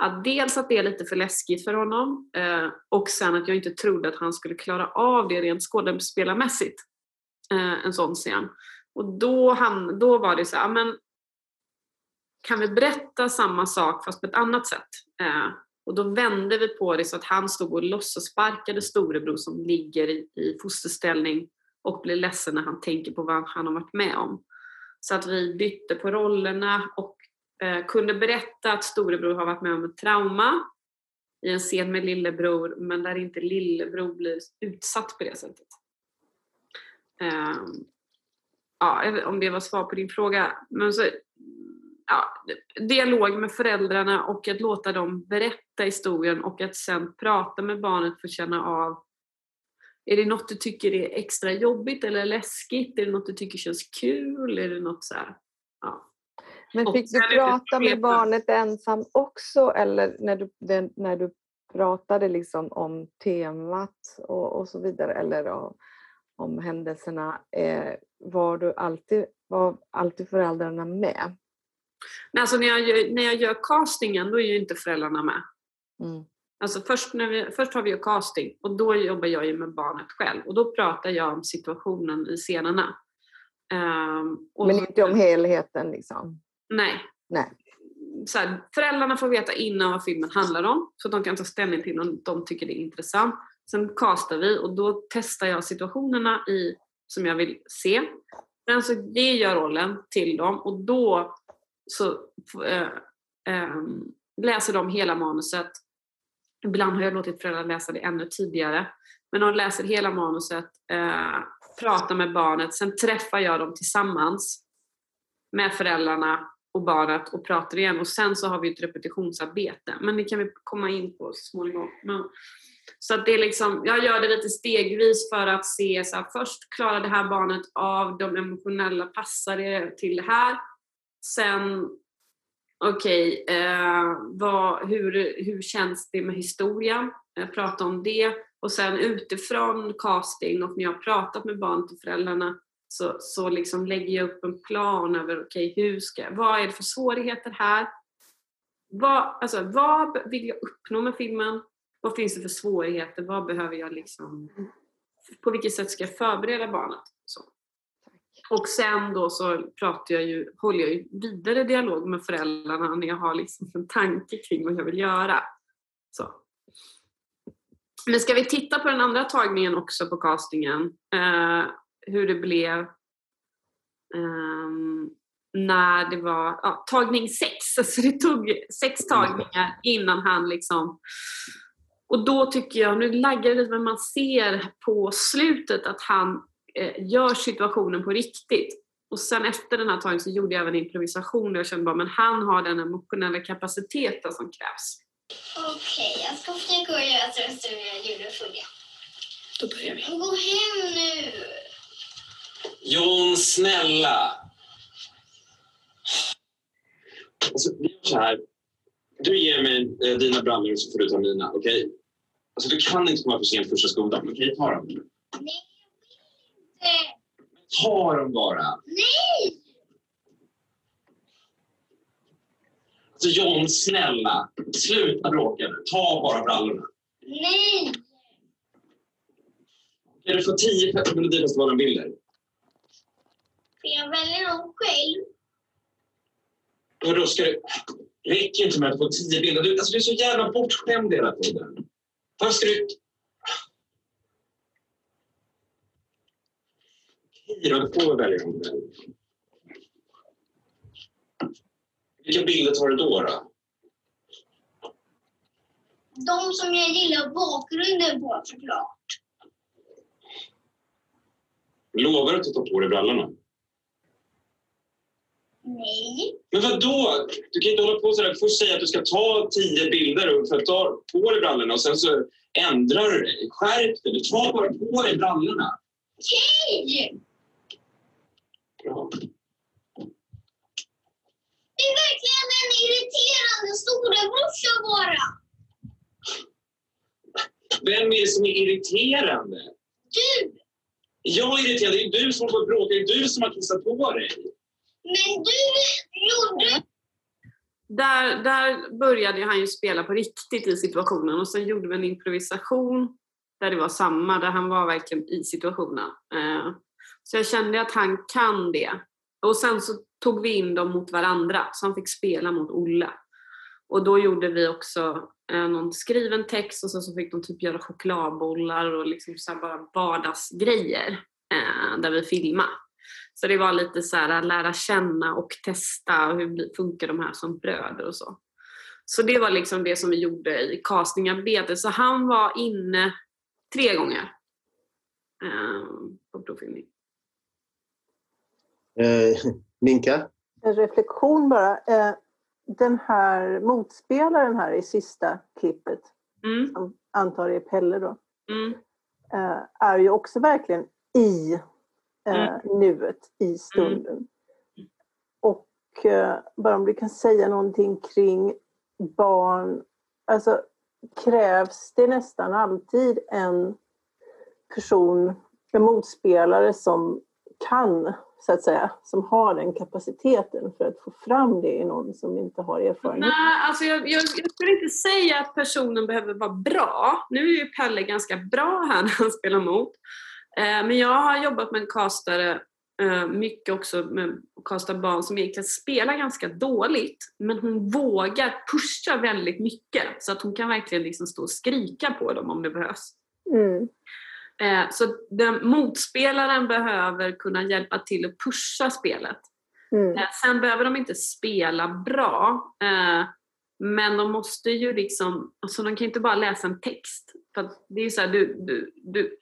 att dels att det är lite för läskigt för honom eh, och sen att jag inte trodde att han skulle klara av det rent skådespelarmässigt. Eh, en sån scen. Och då, han, då var det så här, men kan vi berätta samma sak fast på ett annat sätt? Eh, och då vände vi på det så att han stod och låtsassparkade storebror som ligger i, i fosterställning och blir ledsen när han tänker på vad han har varit med om. Så att vi bytte på rollerna och Eh, kunde berätta att storebror har varit med om ett trauma i en scen med lillebror men där inte lillebror blir utsatt på det sättet. Ehm, ja, om det var svar på din fråga. Men så, ja, dialog med föräldrarna och att låta dem berätta historien och att sen prata med barnet för att känna av är det något du tycker är extra jobbigt eller läskigt? Är det något du tycker känns kul? Är det något så här, ja. Men fick du prata med barnet ensam också eller när du, när du pratade liksom om temat och, och så vidare eller om, om händelserna? Eh, var, du alltid, var alltid föräldrarna med? Nej, alltså när, jag gör, när jag gör castingen då är ju inte föräldrarna med. Mm. Alltså först, när vi, först har vi ju casting och då jobbar jag ju med barnet själv och då pratar jag om situationen i scenerna. Um, Men inte om helheten liksom? Nej. nej. Så här, föräldrarna får veta innan vad filmen handlar om så de kan ta ställning till om de tycker det är intressant. Sen castar vi och då testar jag situationerna i som jag vill se. Sen så ger jag rollen till dem och då så äh, äh, läser de hela manuset. Ibland har jag låtit föräldrar läsa det ännu tidigare. Men de läser hela manuset, äh, pratar med barnet, sen träffar jag dem tillsammans med föräldrarna och barnet och pratar igen och sen så har vi ett repetitionsarbete. Men det kan vi komma in på så småningom. Men, så att det är liksom, jag gör det lite stegvis för att se så här, först klarar det här barnet av de emotionella, passar det till det här? Sen, okej, okay, eh, hur, hur känns det med historien? Eh, prata om det och sen utifrån casting och när jag har pratat med barnet och föräldrarna så, så liksom lägger jag upp en plan över okay, hur ska, vad är det för svårigheter här? Vad, alltså, vad vill jag uppnå med filmen? Vad finns det för svårigheter? Vad behöver jag liksom, på vilket sätt ska jag förbereda barnet? Så. Och sen då så pratar jag ju, håller jag ju vidare dialog med föräldrarna när jag har liksom en tanke kring vad jag vill göra. Så. Men ska vi titta på den andra tagningen också på castingen? Eh, hur det blev eh, när det var ja, tagning sex. Alltså det tog sex tagningar innan han liksom och då tycker jag, nu laggar det lite men man ser på slutet att han eh, gör situationen på riktigt. Och sen efter den här tagningen så gjorde jag även improvisation där jag kände bara, men han har den emotionella kapaciteten som krävs. Okej, jag ska försöka att göra så som jag gjorde förra. Då börjar vi. Gå hem nu. John, snälla! Alltså, vi gör så här. Du ger mig eh, dina brallor så får du ta mina, okej? Alltså, du kan inte komma för sent första skolan. Okej, ta dem. Nej, jag vill inte. Ta dem bara! Nej! Alltså John, snälla! Sluta bråka nu. Ta bara brallorna. Nej! Kan du få 10 Petter Melodifestivalen-bilder? För jag väljer dem själv. Och då ska du... räcker inte med att få 10 bilder. Du, alltså, du är så jävla bortskämd hela tiden. Varför ska du... Okej då, du får väl välja dem själv. Vilka bilder tar du då? då? De som jag gillar bakgrunden på såklart. Lovar du att ta på dig brallorna? Nej. Men vad då? Du kan inte hålla på sådär. Först säga att du ska ta tio bilder och för att ta på dig brallorna och sen så ändrar du dig. Skärp dig. Ta bara på dig brallorna. Okej! Bra. Det är verkligen en irriterande storebrorsa bara. Vem är det som är irriterande? Du! Jag är irriterad. Det är du som får bråka. Det är du som har kissat på dig. Men du gjorde... Där, där började han ju spela på riktigt i situationen och sen gjorde vi en improvisation där det var samma, där han var verkligen i situationen. Eh, så jag kände att han kan det. Och sen så tog vi in dem mot varandra, så han fick spela mot Olle. Och då gjorde vi också eh, någon skriven text och sen så fick de typ göra chokladbollar och liksom så här bara vardagsgrejer eh, där vi filmade. Så det var lite så här att lära känna och testa hur funkar de här som bröder och så. Så det var liksom det som vi gjorde i castingarbetet. Så han var inne tre gånger eh, på provfilmning. Eh, Minka? En reflektion bara. Eh, Den här motspelaren här i sista klippet, Mm, som antar är Pelle då, mm, eh, är ju också verkligen i eh, nuet, i stunden. Och eh, bara om du kan säga någonting kring barn. Alltså krävs det nästan alltid en person, en motspelare som kan, så att säga, som har den kapaciteten för att få fram det i någon som inte har erfarenhet. Nej, alltså jag, jag, jag skulle inte säga att personen behöver vara bra. Nu är ju Pelle ganska bra här när han spelar mot. Eh, men jag har jobbat med en castare eh, mycket också med att casta barn som egentligen spelar ganska dåligt men hon vågar pusha väldigt mycket så att hon kan verkligen liksom stå och skrika på dem om det behövs. Mm. Eh, så den, motspelaren behöver kunna hjälpa till att pusha spelet. Mm. Sen behöver de inte spela bra. Men de måste ju liksom, alltså de kan inte bara läsa en text. För det är så här, du, du, du,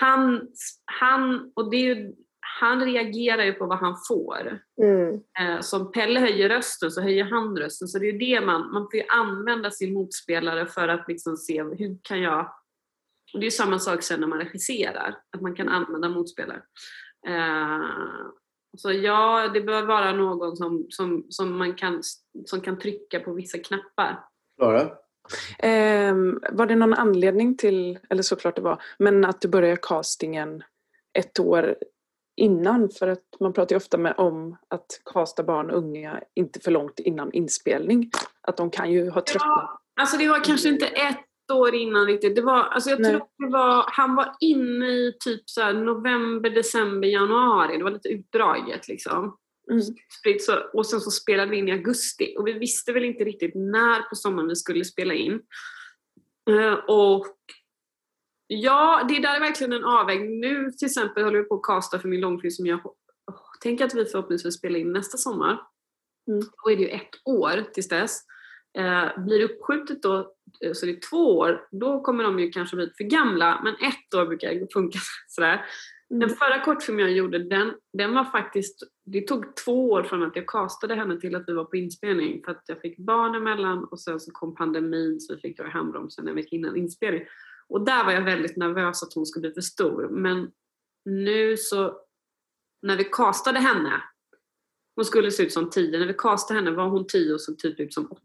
han, han, och det är ju, han reagerar ju på vad han får. Mm. Eh, som Pelle höjer rösten så höjer han rösten. Så det är ju det man, man får ju använda sin motspelare för att liksom se hur kan jag och det är ju samma sak sen när man regisserar, att man kan använda motspelare. Eh, så ja, det bör vara någon som, som, som, man kan, som kan trycka på vissa knappar. Klara? Ehm, var det någon anledning till, eller såklart det var, men att du började castingen ett år innan? För att man pratar ju ofta med, om att kasta barn och unga inte för långt innan inspelning. Att de kan ju ha tröttnat. Ja, alltså det var kanske inte ett år innan riktigt. Det var, alltså jag Nej. tror det var, han var inne i typ så november, december, januari. Det var lite utdraget liksom. Mm. Så, och sen så spelade vi in i augusti och vi visste väl inte riktigt när på sommaren vi skulle spela in. Eh, och ja, det där är verkligen en avvägning. Nu till exempel håller vi på att casta för min långfilm som jag oh, tänker att vi förhoppningsvis spelar in nästa sommar. Mm. Då är det ju ett år tills dess. Eh, blir det uppskjutet då, eh, så det är två år, då kommer de ju kanske bli för gamla, men ett år brukar funka sådär. Den förra kortfilmen jag gjorde, den, den var faktiskt, det tog två år från att jag castade henne till att vi var på inspelning för att jag fick barn emellan och sen så kom pandemin så vi fick dra i handbromsen en vecka innan inspelning. Och där var jag väldigt nervös att hon skulle bli för stor men nu så, när vi castade henne, hon skulle se ut som 10, när vi castade henne var hon 10 och såg typ ut som 8.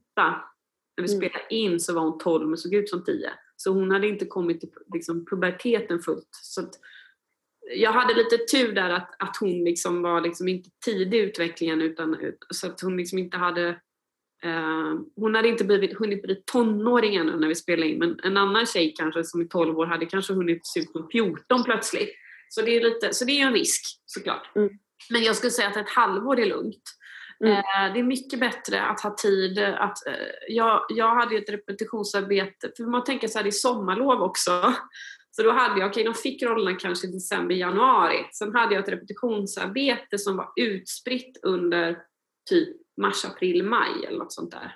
När vi Mm. spelade in så var hon 12 men såg ut som 10. Så hon hade inte kommit till liksom, puberteten fullt. Så att, jag hade lite tur där att, att hon liksom var liksom inte tidig i utvecklingen utan så att hon liksom inte hade eh, hon hade inte blivit, hunnit bli tonåring ännu när vi spelade in men en annan tjej kanske som är 12 år hade kanske hunnit se ut som 14 plötsligt. Så det är, lite, så det är en risk såklart. Mm. Men jag skulle säga att ett halvår är lugnt. Mm. Eh, det är mycket bättre att ha tid. Att, eh, jag, jag hade ett repetitionsarbete, för man tänker så här, det är sommarlov också. Så då hade jag, okej de fick rollerna kanske i december, januari. Sen hade jag ett repetitionsarbete som var utspritt under typ mars, april, maj eller något sånt där.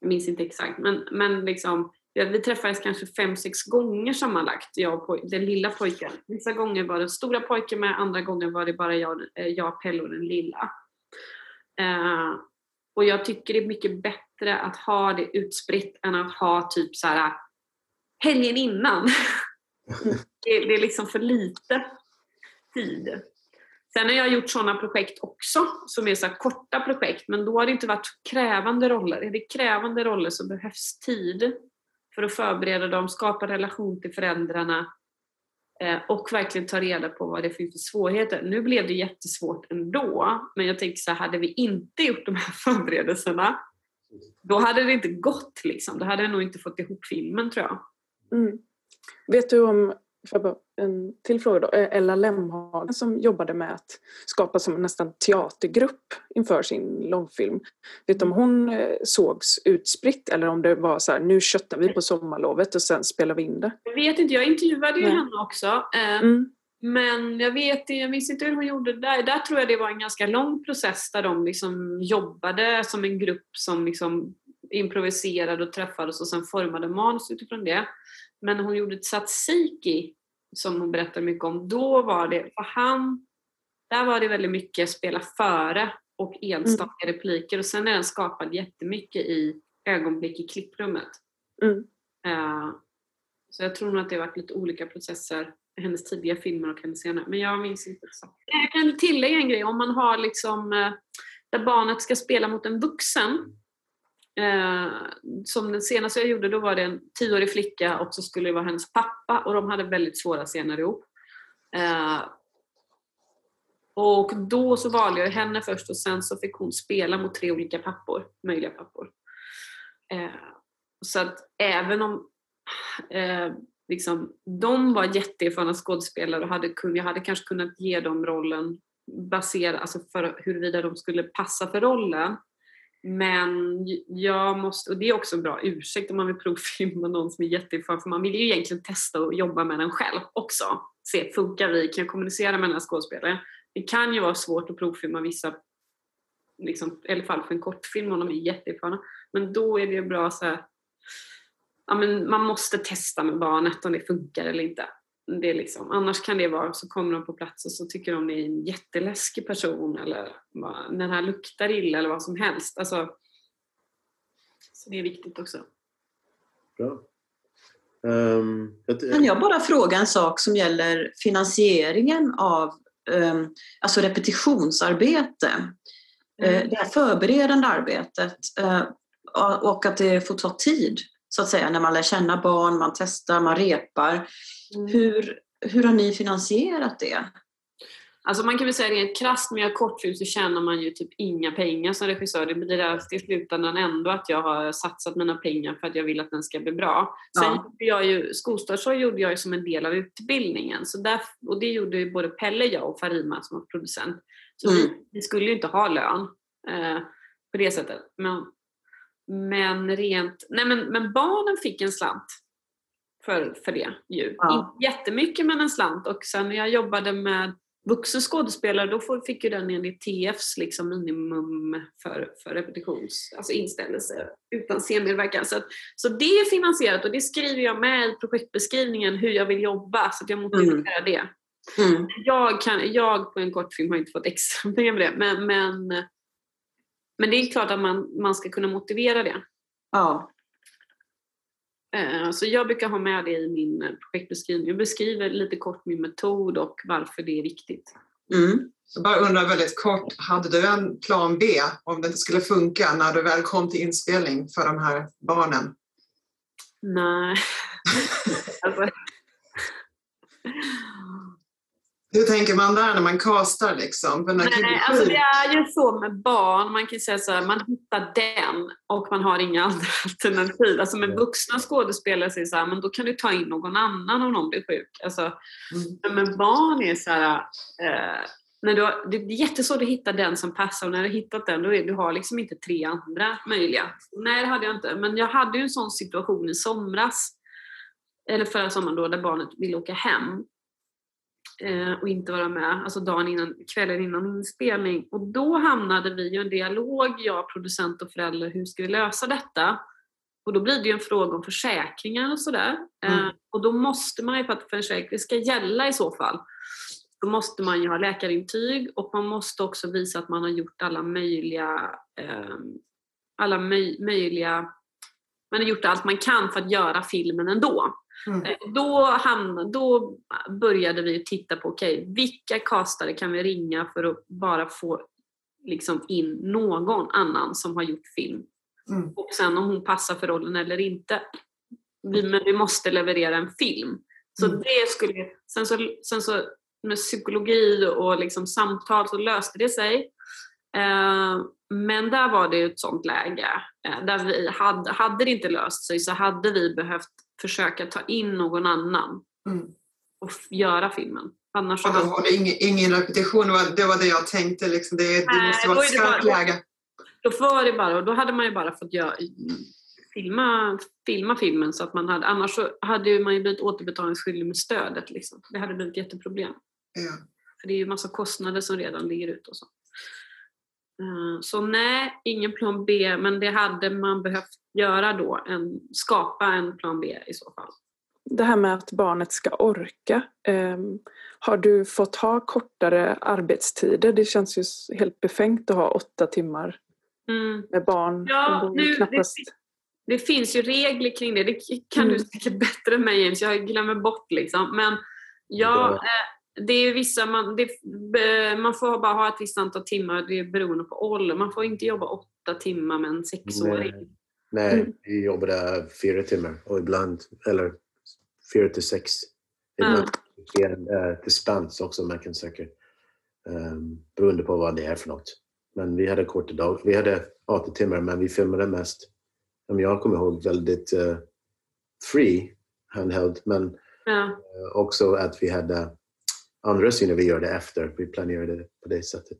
Jag minns inte exakt men, men liksom vi träffades kanske fem, sex gånger sammanlagt, jag och den lilla pojken. Vissa gånger var den stora pojken med, andra gånger var det bara jag, eh, jag Pelle och den lilla. Eh, och jag tycker det är mycket bättre att ha det utspritt än att ha typ så här eh, helgen innan. det, det är liksom för lite tid. Sen har jag gjort sådana projekt också, som är så här korta projekt, men då har det inte varit krävande roller. Är det krävande roller så behövs tid för att förbereda dem, skapa relation till föräldrarna eh, och verkligen ta reda på vad det finns för svårigheter. Nu blev det jättesvårt ändå, men jag tänker så här, hade vi inte gjort de här förberedelserna, då hade det inte gått liksom. Då hade jag nog inte fått ihop filmen tror jag. Mm. Vet du om, en till fråga då, eh, Ella Lemhagen som jobbade med att skapa som nästan teatergrupp inför sin långfilm. Vet du om hon eh, sågs utspritt eller om det var så här, nu köttar vi på sommarlovet och sen spelar vi in det? Jag vet inte, jag intervjuade ju Nej. henne också. Eh, Mm. Men jag vet jag minns inte hur hon gjorde det där. Där tror jag det var en ganska lång process där de liksom jobbade som en grupp som liksom improviserade och träffades och sen formade manus utifrån det. Men hon gjorde tzatziki, som hon berättar mycket om, då var det, för han, där var det väldigt mycket spela före och enstaka repliker och sen är den skapad jättemycket i ögonblick i klipprummet. Mm. Eh, så jag tror nog att det har varit lite olika processer i hennes tidiga filmer och hennes senare. Men jag minns inte exakt. Jag kan tillägga en grej. Om man har liksom eh, där barnet ska spela mot en vuxen. Eh, som den senaste jag gjorde, då var det en tioårig flicka och så skulle det vara hennes pappa och de hade väldigt svåra scener ihop. Eh, och då så valde jag henne först och sen så fick hon spela mot tre olika pappor, möjliga pappor. Eh, så att även om eh, liksom, de var jätteerfarna skådespelare och hade, kun- jag hade kanske kunnat ge dem rollen baserat, alltså för huruvida de skulle passa för rollen. Men jag måste, och det är också en bra ursäkt om man vill provfilma någon som är jätteerfaren, för man vill ju egentligen testa och jobba med den själv också. Se, funkar vi? Kan jag kommunicera med den här skådespelaren? Det kan ju vara svårt att provfilma vissa, liksom, i alla fall för en kortfilm om de är jätteerfarna. Men då är det ju bra så här, ja, men man måste testa med barnet om det funkar eller inte. Det är liksom, annars kan det vara så kommer de på plats och så tycker de det är en jätteläskig person eller den här luktar illa eller vad som helst. Alltså, så det är viktigt också. Bra. Ehm, jag- Kan jag bara fråga en sak som gäller finansieringen av um, alltså repetitionsarbete? Eh, det här förberedande arbetet eh, och att det får ta tid så att säga när man lär känna barn, man testar, man repar. Hur, hur har ni finansierat det? Alltså man kan väl säga rent krasst med göra kortfilm så tjänar man ju typ inga pengar som regissör. Det blir till slutändan ändå att jag har satsat mina pengar för att jag vill att den ska bli bra. Sen Ja. gjorde jag ju, skolstartsår gjorde jag ju som en del av utbildningen. Så där, och det gjorde ju både Pelle, jag och Farima som var producent. Så Mm. vi, vi skulle ju inte ha lön eh, på det sättet. Men, men rent, nej men, men barnen fick en slant för, för det ju. Ja. Inte jättemycket men en slant. Och sen när jag jobbade med vuxen skådespelare då fick ju den enligt TFs liksom minimum för, för repetitions, alltså inställelse utan scenmedverkan. Så, att, så det är finansierat och det skriver jag med i projektbeskrivningen hur jag vill jobba så att jag motiverar det. Mm. Jag, kan, jag på en kortfilm har inte fått extra pengar för det men, men, men det är klart att man, man ska kunna motivera det. Ja. Eh, Så jag brukar ha med det i min projektbeskrivning. Jag beskriver lite kort min metod och varför det är viktigt. Mm. Jag bara undrar väldigt kort, hade du en plan B om det inte skulle funka när du väl kom till inspelning för de här barnen? Nej. alltså, Hur tänker man där när man castar liksom? Nej, alltså det är ju så med barn, man kan säga så här, man hittar den och man har inga andra alternativ. Alltså med vuxna skådespelare så är det så här, men då kan du ta in någon annan om någon blir sjuk. Alltså, Mm. men med barn är så här, eh, när du har, det är jättesvårt att hitta den som passar och när du har hittat den då är du har liksom inte tre andra möjliga. Nej det hade jag inte, men jag hade ju en sån situation i somras, eller förra sommaren då, där barnet ville åka hem eh, och inte vara med, alltså dagen innan, kvällen innan inspelning. Och då hamnade vi i en dialog, jag, producent och förälder, hur ska vi lösa detta? Och då blir det ju en fråga om försäkringar och sådär. Eh, Mm. och då måste man ju, för att försäkring ska gälla i så fall, då måste man ju ha läkarintyg och man måste också visa att man har gjort alla möjliga, eh, alla möj, möjliga, man har gjort allt man kan för att göra filmen ändå. Mm. Eh, Då, hamn, då började vi titta på, okej, vilka castare kan vi ringa för att bara få liksom in någon annan som har gjort film. Mm. Och sen om hon passar för rollen eller inte. Vi, men vi måste leverera en film. Så Mm. det skulle, sen så, sen så med psykologi och liksom samtal så löste det sig. Eh, men där var det ett sånt läge. Eh, där vi hade, hade det inte löst sig så hade vi behövt försöka ta in någon annan Mm. och göra filmen. Annars Och då var det ingen, ingen repetition, det var, det jag tänkte. Liksom. Det, det Nej, måste vara ett skarpt läge. då var det bara, och då hade man ju bara fått göra, filma, filma filmen så att man hade, annars hade man ju blivit återbetalningsskyldig med stödet. Liksom. Det hade blivit ett jätteproblem. Ja. För det är ju massa kostnader som redan ligger ute och så. Eh, Så nej, ingen plan B, men det hade man behövt göra då, en, skapa en plan B i så fall. Det här med att barnet ska orka. ehm, har du fått ha kortare arbetstider? Det känns ju helt befängt att ha åtta timmar Mm. med barn. Ja, Det nu- knappast. Det finns ju regler kring det, det kan Mm. du säkert bättre än mig James, jag glömmer bort liksom. Men ja, eh, det är vissa, man, det, eh, man får bara ha ett visst antal timmar, det är beroende på ålder. Man får inte jobba åtta timmar med en sexåring. Nej, Mm. vi jobbade fyra timmar och ibland, eller fyra till sex. Ibland uh, dispens också man kan söka. Um, beroende på vad det är för något. Men vi hade korta dagar. Vi hade 80 timmar men vi filmade mest, om jag kommer ihåg, väldigt uh, free handheld. Men Ja. uh, också att vi hade andra scener vi gjorde efter. Vi planerade på det sättet.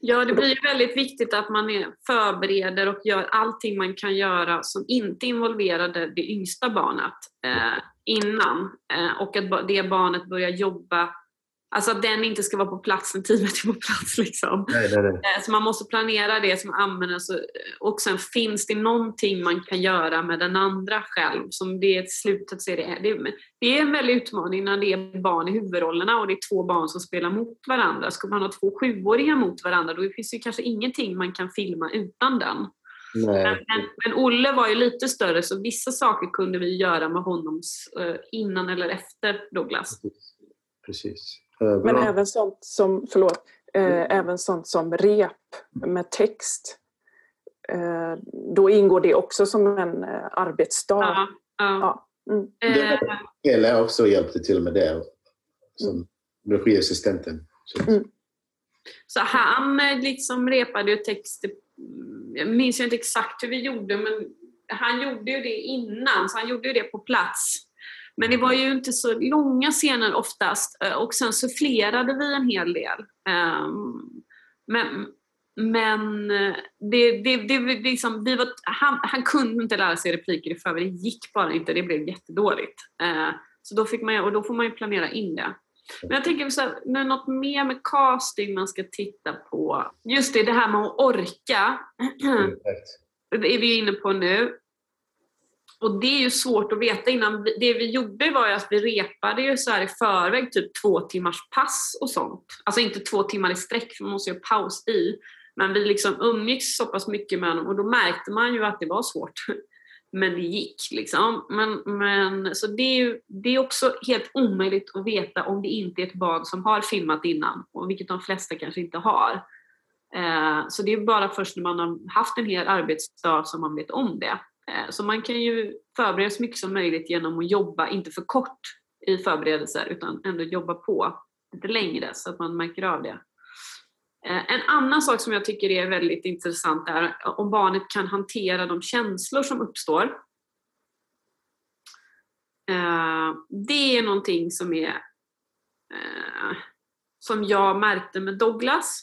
Ja, det blir ju väldigt viktigt att man är, förbereder och gör allting man kan göra som inte involverade det yngsta barnet eh, innan. Eh, och att det barnet börjar jobba, alltså att den inte ska vara på plats när teamet är på plats. Liksom. Nej, nej, nej. Eh, Så man måste planera det som använder så, och sen finns det någonting man kan göra med den andra själv. Som det är slutet så är det, det, är en väldig utmaning när det är barn i huvudrollerna och det är två barn som spelar mot varandra. Ska man ha två sjuåringar mot varandra då finns det kanske ingenting man kan filma utan den. nej. Men, men Olle var ju lite större så vissa saker kunde vi göra med honom eh, innan eller efter Douglas. Precis. Men även sånt som, förlåt, eh, även sånt som rep med text. Eh, då ingår det också som en eh, arbetsdag. Ja, ja. Ja. Mm. Eh, Hela också hjälpte till med det. Som regiassistenten. Så han eh, liksom repade ju texter, mm, jag minns ju inte exakt hur vi gjorde men han gjorde ju det innan, så han gjorde ju det på plats. Men det var ju inte så långa scener oftast eh, och sen sufflerade vi en hel del. Ehm, Men, men eh, det, det, det, liksom, vi var, han, han kunde inte lära sig repliker i förväg, det gick bara inte, det blev jättedåligt. Eh, Så då, fick man, och då får man ju planera in det. Men jag tänker så här, något mer med casting man ska titta på. Just det, det här med att orka. Det är vi inne på nu. Och det är ju svårt att veta innan. Det vi gjorde var ju att vi repade ju så här i förväg typ två timmars pass och sånt. Alltså inte två timmar i sträck för man måste ju ha paus i. Men vi liksom umgicks så pass mycket med honom och då märkte man ju att det var svårt. Men det gick liksom. Men, men, så det är, ju, det är också helt omöjligt att veta om det inte är ett barn som har filmat innan. Och vilket de flesta kanske inte har. Eh, så det är bara först när man har haft en hel arbetsdag som man vet om det. Eh, så man kan ju förbereda så mycket som möjligt genom att jobba, inte för kort i förberedelser, utan ändå jobba på lite längre så att man märker av det. Eh, en annan sak som jag tycker är väldigt intressant är om barnet kan hantera de känslor som uppstår. Eh, det är någonting som är som jag märkte med Douglas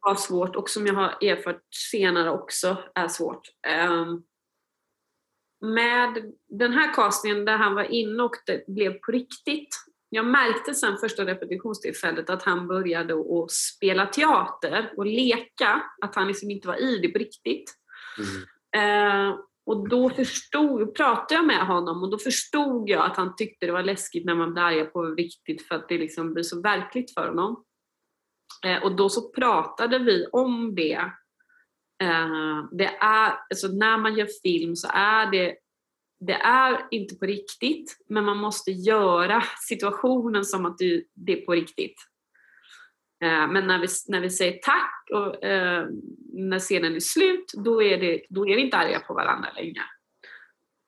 var svårt och som jag har erfart senare också är svårt. Med den här castingen där han var inne och det blev på riktigt. Jag märkte sen första repetitionstillfället att han började att spela teater och leka, att han liksom inte var i det på riktigt. Eh, och då förstod, pratade jag med honom och då förstod jag att han tyckte det var läskigt när man blir arga på riktigt för att det liksom blir så verkligt för honom. Eh, och då så pratade vi om det. Eh, det är, alltså när man gör film så är det, det är inte på riktigt, men man måste göra situationen som att du, det är på riktigt. Eh, Men när vi, när vi säger tack och eh, när scenen är slut, då är, det, då är vi inte arga på varandra längre.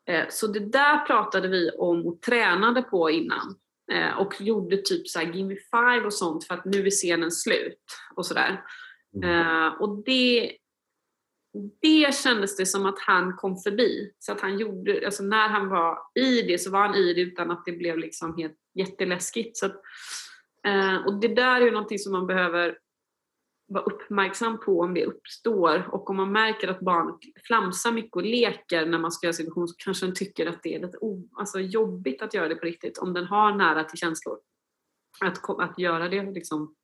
Eh, Så det där pratade vi om och tränade på innan. Eh, Och gjorde typ så här Gimme Five och sånt för att nu är scenen slut. Och sådär. Eh, Och det, det kändes det som att han kom förbi. Så att han gjorde, alltså när han var i det så var han i det utan att det blev liksom helt jätteläskigt. Så att, eh, och det där är ju någonting som man behöver vara uppmärksam på om det uppstår. Och om man märker att barnet flamsar mycket och leker när man ska göra situation så kanske den tycker att det är lite o, alltså jobbigt att göra det på riktigt. Om den har nära till känslor. Att, att göra det liksom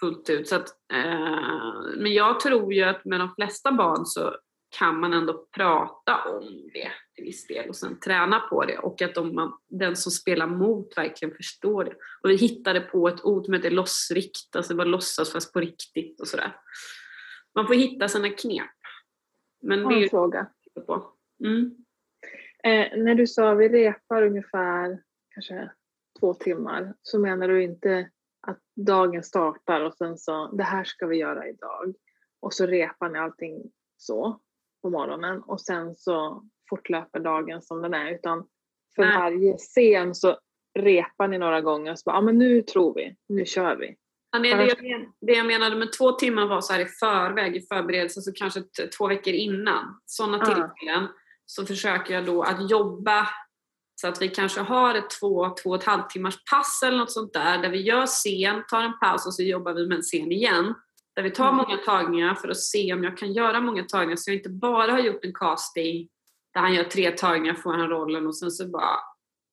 fullt ut. Så att, eh, men jag tror ju att med de flesta barn så kan man ändå prata om det till viss del och sen träna på det och att om man, den som spelar mot verkligen förstår det. Och vi hittade på ett ord som heter lossrikt, alltså bara låtsas fast på riktigt och sådär. Man får hitta sina knep. Men det är en fråga. på. Mm. Eh, när du sa vi repar ungefär kanske två timmar så menar du inte att dagen startar och sen så det här ska vi göra idag och så repar ni allting så på morgonen och sen så fortlöper dagen som den är utan för Nej. varje scen så repar ni några gånger och så bara, ja men nu tror vi, nu kör vi. Ja, nej, det, jag det jag menade med två timmar var så här i förväg, i förberedelse, så kanske två veckor innan. Sådana tillfällen så försöker jag då att jobba så att vi kanske har ett två, två och ett halvt timmars pass eller något sånt där, där vi gör scen, tar en paus och så jobbar vi med en scen igen. Där vi tar Mm. många tagningar för att se om jag kan göra många tagningar så jag inte bara har gjort en casting där han gör tre tagningar, får han rollen och sen så bara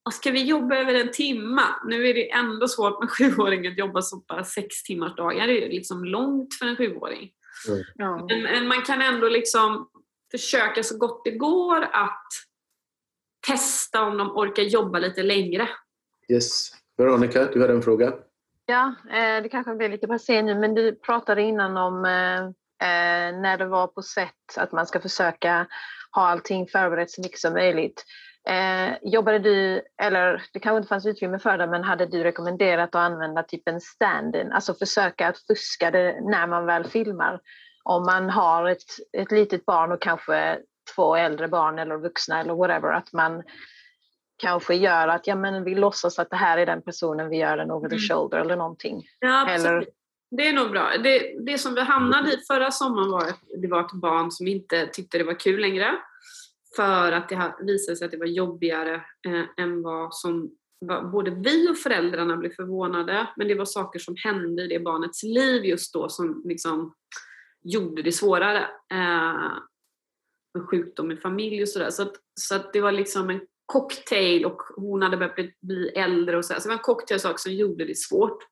"Ah, Ska vi jobba över en timma? Nu är det ändå svårt med sjuåringen att jobba så bara sex timmars dagar. Det är ju liksom långt för en sjuåring. Ja. Men, men man kan ändå liksom försöka så gott det går att testa om de orkar jobba lite längre. Yes. Veronica, du hade en fråga? Ja, eh, det kanske blir lite passé nu, men du pratade innan om eh, eh, när det var på sätt att man ska försöka ha allting förberett så mycket som möjligt. Jobbade du, eller det kanske inte fanns utrymme för det, men hade du rekommenderat att använda typ en stand-in, alltså försöka att fuska det när man väl filmar? Om man har ett, ett litet barn och kanske två äldre barn eller vuxna eller whatever, att man kanske gör att ja, men vi låtsas att det här är den personen, vi gör den over the Mm. shoulder eller någonting. Ja, Eller-. Det är nog bra. Det, det som vi hamnade i förra sommaren var att det var ett barn som inte tyckte det var kul längre. För att det visade sig att det var jobbigare eh, än vad som både vi och föräldrarna blev förvånade. Men det var saker som hände i det barnets liv just då som liksom gjorde det svårare. Eh, med sjukdom i familj och sådär. Så, att, så att det var liksom en cocktail och hon hade börjat bli, bli äldre och sådär så det var en cocktail saker som gjorde det svårt.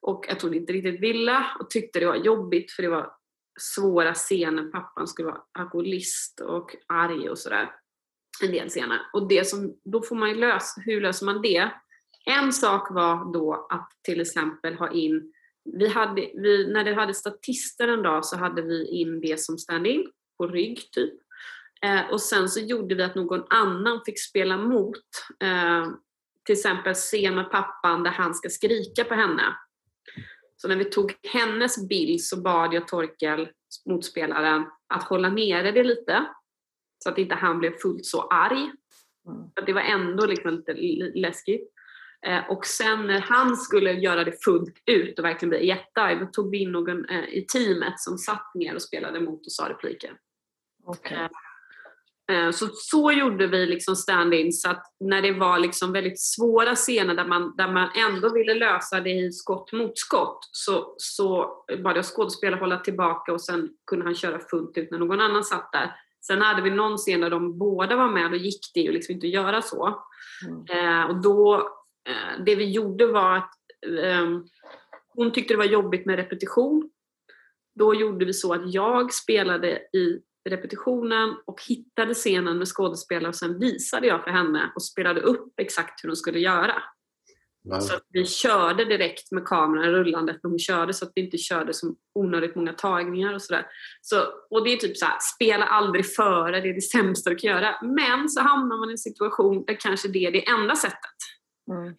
Och att hon inte riktigt ville och tyckte det var jobbigt för det var svåra scener. Pappan skulle vara alkoholist och arg och sådär. En del scener. Och det som, då får man ju lösa, hur löser man det? En sak var då att till exempel ha in, vi hade, vi, när det hade statister en dag så hade vi in det som stand-in på rygg typ. Eh, och sen så gjorde vi att någon annan fick spela mot. Eh, till exempel scen med pappan där han ska skrika på henne. Så när vi tog hennes bild så bad jag Torkel, motspelaren, att hålla nere det lite. Så att inte han blev fullt så arg. För att det var ändå liksom lite läskigt. Eh, och sen när han skulle göra det fullt ut och verkligen bli jättearg, då tog vi in någon eh, i teamet som satt ner och spelade mot och sa repliker. Eh, Eh, Så, så gjorde vi liksom stand-in så att när det var liksom väldigt svåra scener där man, där man ändå ville lösa det i skott mot skott så, så bad jag skådespelare hålla tillbaka och sen kunde han köra fullt ut när någon annan satt där. Sen hade vi någon scen där de båda var med och gick det ju liksom inte att göra så. Eh, och då, eh, det vi gjorde var att ehm, hon tyckte det var jobbigt med repetition. Då gjorde vi så att jag spelade i repetitionen och hittade scenen med skådespelare och sen visade jag för henne och spelade upp exakt hur hon skulle göra. Wow. Så att vi körde direkt med kameran rullande när hon körde så att vi inte körde som onödigt många tagningar och sådär. Så, och det är typ så här, spela aldrig före, det är det sämsta du kan göra. Men så hamnar man i en situation där kanske det är det enda sättet. Mm.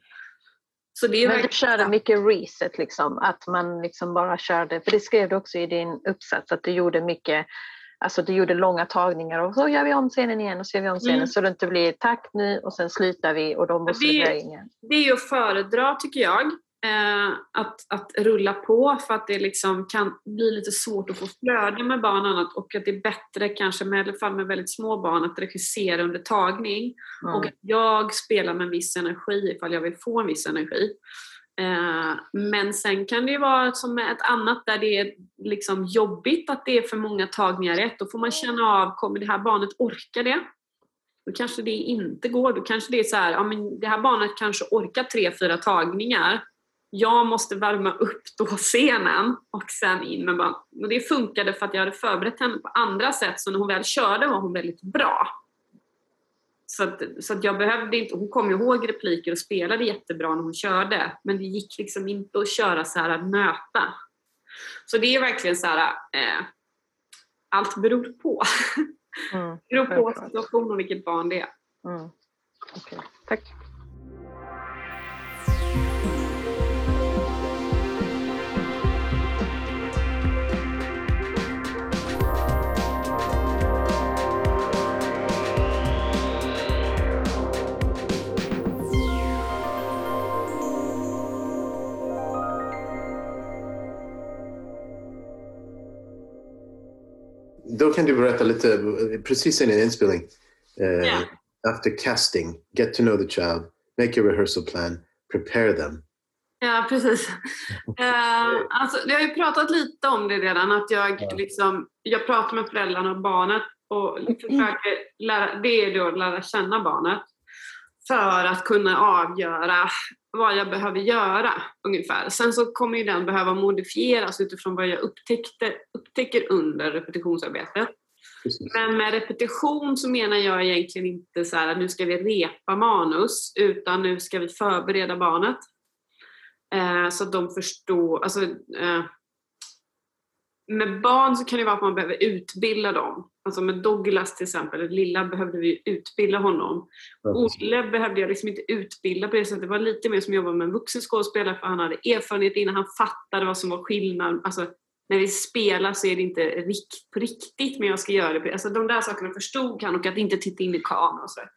Så det är Men du körde mycket reset, liksom, att man liksom bara körde, för det skrev du också i din uppsats, att du gjorde mycket, alltså du gjorde långa tagningar och så gör vi om scenen igen och så gör vi om scenen Mm. så det inte blir tack nu och sen slutar vi och då måste det- in igen. det är ju att föredra tycker jag. Eh, att, att rulla på för att det liksom kan bli lite svårt att få flöde med barn och annat och att det är bättre kanske med, i alla fall med väldigt små barn att regissera under tagning Mm. och att jag spelar med en viss energi ifall jag vill få en viss energi. Eh, men sen kan det ju vara som ett annat där det är liksom jobbigt att det är för många tagningar rätt. Då får man känna av, kommer det här barnet orka det? Då kanske det inte går. Då kanske det är så här, ja men det här barnet kanske orkar tre, fyra tagningar. Jag måste värma upp då scenen och sen in med barn. Och det funkade för att jag hade förberett henne på andra sätt så när hon väl körde var hon väldigt bra. Så att, så att jag behövde inte, hon kom ihåg repliker och spelade jättebra när hon körde. Men det gick liksom inte att köra så här att möta. Så det är verkligen så här, eh, allt beror på. Mm. Det beror på självklart. situation och vilket barn det är. Mm. Okej, Tack. Då kan du berätta lite, precis innan inspelning, eh, Ja. after casting, get to know the child, make a rehearsal plan, prepare them. Ja, precis. Eh, alltså, jag har ju pratat lite om det redan, att jag, liksom, jag pratar med föräldrarna och barnet och försöker lära, det är då att lära känna barnet för att kunna avgöra vad jag behöver göra ungefär. Sen så kommer ju den behöva modifieras utifrån vad jag upptäckte, upptäcker under repetitionsarbetet. Men med repetition så menar jag egentligen inte så här att nu ska vi repa manus utan nu ska vi förbereda barnet. Eh, så att de förstår, alltså eh, med barn så kan det vara att man behöver utbilda dem. Alltså med Douglas till exempel, lilla behövde vi utbilda honom. Olle behövde jag liksom inte utbilda på det sättet. Det var lite mer som att jobba med en vuxen skådespelare för han hade erfarenhet innan han fattade vad som var skillnad. Alltså, när vi spelar så är det inte rikt, riktigt men jag ska göra det. Alltså de där sakerna förstod han och att inte titta in i kameran och sådär.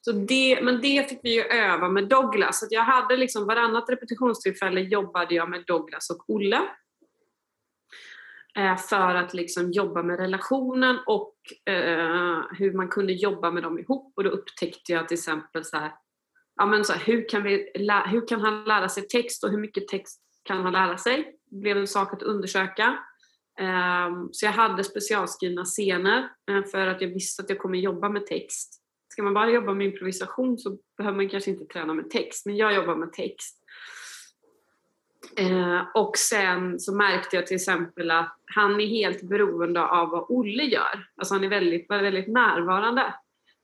Så det, men det fick vi ju öva med Douglas. Så jag hade liksom varannat repetitionstillfälle jobbade jag med Douglas och Olle. Eh, för att liksom jobba med relationen och eh, hur man kunde jobba med dem ihop. Och då upptäckte jag till exempel så här, ja men så här, hur, kan vi, hur kan han lära sig text och hur mycket text kan han lära sig? Det blev en sak att undersöka. Ehm, så jag hade specialskrivna scener eh, för att jag visste att jag kommer jobba med text. Ska man bara jobba med improvisation så behöver man kanske inte träna med text, men jag jobbar med text. Eh, och sen så märkte jag till exempel att han är helt beroende av vad Olle gör. Alltså han är väldigt, väldigt närvarande.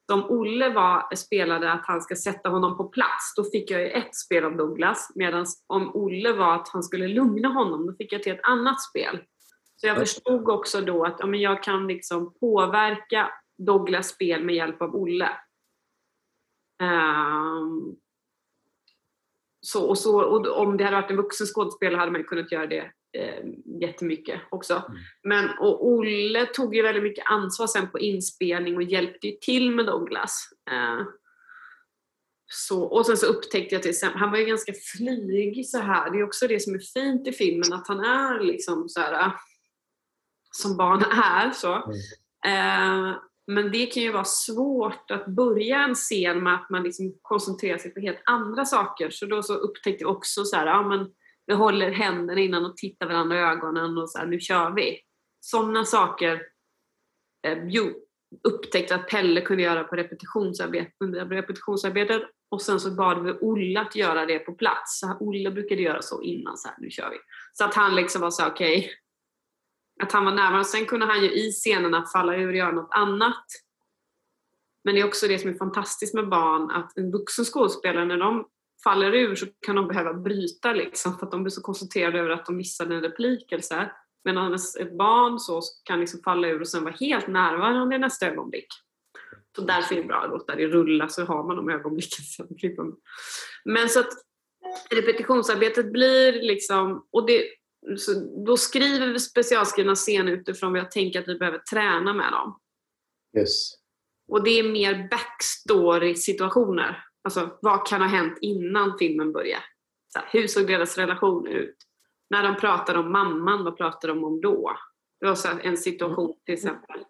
Så om Olle var, spelade att han ska sätta honom på plats, då fick jag ju ett spel av Douglas. Medan om Olle var att han skulle lugna honom, då fick jag till ett annat spel. Så jag förstod också då att ja, men jag kan liksom påverka Douglas spel med hjälp av Olle. Ehm, så, och så, och om det hade varit en vuxen skådespelare hade man kunnat göra det eh, jättemycket också. Men och Olle tog ju väldigt mycket ansvar sen på inspelning och hjälpte ju till med Douglas. Eh, så, och sen så upptäckte jag till exempel, han var ju ganska flygig så här. Det är också det som är fint i filmen, att han är liksom så här eh, som barn är. så. Eh, men det kan ju vara svårt att börja en scen med att man liksom koncentrerar sig på helt andra saker. Så då så upptäckte jag också så här, ja men vi håller händerna innan och tittar varandra i ögonen och så här, nu kör vi. Sådana saker eh, jo, upptäckte att Pelle kunde göra på repetitionsarbete, under repetitionsarbetet och sen så bad vi Olle att göra det på plats. Så här, Olle brukade göra så innan, så här, nu kör vi. Så att han liksom var så okej, okej, att han var närvarande. Sen kunde han ju i scenerna falla ur och göra något annat. Men det är också det som är fantastiskt med barn, att en vuxen skådespelare, när de faller ur så kan de behöva bryta liksom, för att de blir så koncentrerade över att de missade en replik eller så här. Medan ett barn så kan liksom falla ur och sen vara helt närvarande i nästa ögonblick. Så därför är det bra att låta det rulla så har man de ögonblicken. sen. Men så att repetitionsarbetet blir liksom, och det, så då skriver vi specialskrivna scener utifrån vad jag tänker att vi behöver träna med dem. Yes. Och det är mer backstory-situationer. Alltså vad kan ha hänt innan filmen börjar? Så här, hur såg deras relation ut? När de pratade om mamman, vad pratade de om då? Det var så en situation till exempel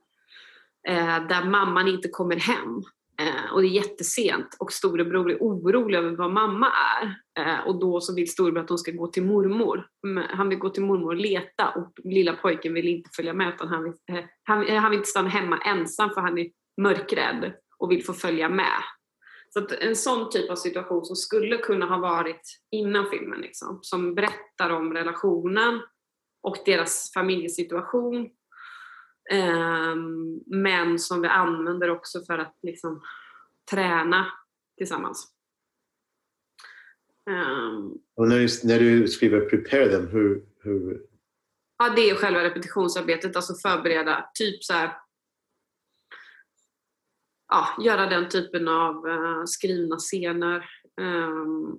eh, där mamman inte kommer hem. Eh, och det är jättesent och storebror är orolig över vad mamma är. Eh, och då så vill storebror att hon ska gå till mormor. Han vill gå till mormor och leta och lilla pojken vill inte följa med utan han vill, eh, han, eh, han vill inte stanna hemma ensam för han är mörkrädd och vill få följa med. Så att en sån typ av situation som skulle kunna ha varit innan filmen, liksom, som berättar om relationen och deras familjesituation men som vi använder också för att liksom, träna tillsammans. Ehm, Och när du, när du skriver prepare them, hur, hur ja, det är själva repetitionsarbetet, alltså förbereda, typ så här, ja, göra den typen av eh, skrivna scener. Ehm,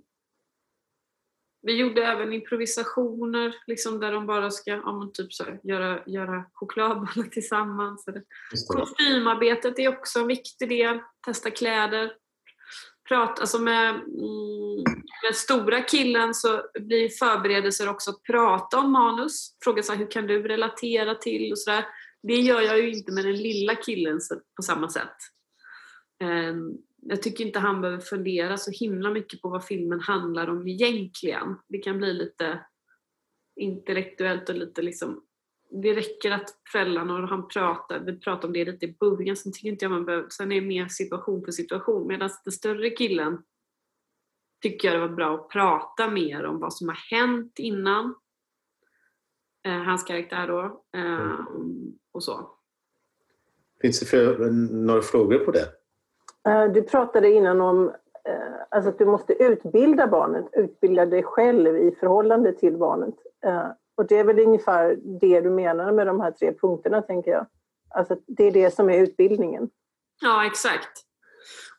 vi gjorde även improvisationer liksom där de bara ska ja, typ så här, göra, göra chokladbollar tillsammans. Kostymarbetet är också en viktig del. Testa kläder. Prata, alltså med, mm, med stora killen så blir förberedelser också att prata om manus. Fråga så här, hur kan du relatera till och sådär. Det gör jag ju inte med den lilla killen på samma sätt. Jag tycker inte han behöver fundera så himla mycket på vad filmen handlar om egentligen. Det kan bli lite intellektuellt och lite liksom det räcker att föräldrarna och han pratar, vi pratar om det lite i början, sen tycker inte jag man behöver, sen är det mer situation för situation. Medan den större killen tycker jag det var bra att prata mer om vad som har hänt innan. Eh, hans karaktär då. Eh, och så. finns det för, några frågor på det? Eh, du pratade innan om eh, alltså att du måste utbilda barnet, utbilda dig själv i förhållande till barnet. Eh, och det är väl ungefär det du menar med de här tre punkterna, tänker jag. Alltså det är det som är utbildningen. Ja, exakt.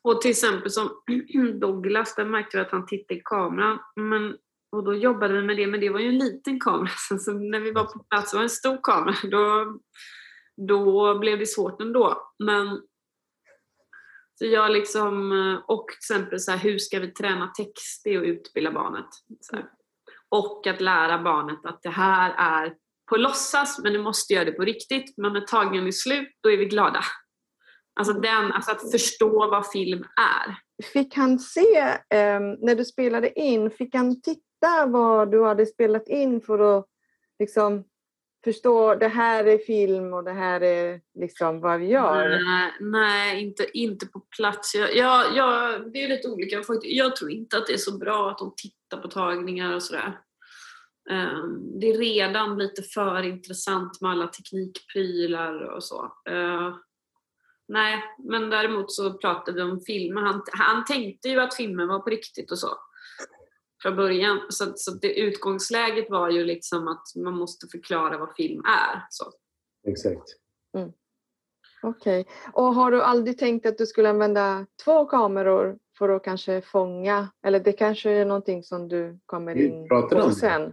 Och till exempel som Douglas, där märkte vi att han tittade i kameran. Men, och då jobbade vi med det, men det var ju en liten kamera. Sen så när vi var på plats var det en stor kamera. Då, då blev det svårt ändå. Men så jag liksom, eh, och till exempel så här, hur ska vi träna text? Det är att utbilda barnet. Så här. Och att lära barnet att det här är på låtsas men du måste göra det på riktigt. Men när tagningen är slut, då är vi glada. Alltså, den, alltså att förstå vad film är. Fick han se, eh, när du spelade in, fick han titta vad du hade spelat in för att liksom förstå det här är film och det här är liksom vad vi gör? Nej, nej inte, inte på plats. Jag, jag, jag, det är lite olika. Jag tror inte att det är så bra att de tittar på tagningar och sådär. Um, det är redan lite för intressant med alla teknikprylar och så. Uh, nej, men däremot så pratade vi om filmer. Han, han tänkte ju att filmen var på riktigt och så från början. Så, så det, utgångsläget var ju liksom att man måste förklara vad film är. Så. Exakt. Mm. Okej. Okay. Och har du aldrig tänkt att du skulle använda två kameror för att kanske fånga? Eller det kanske är någonting som du kommer in på sen?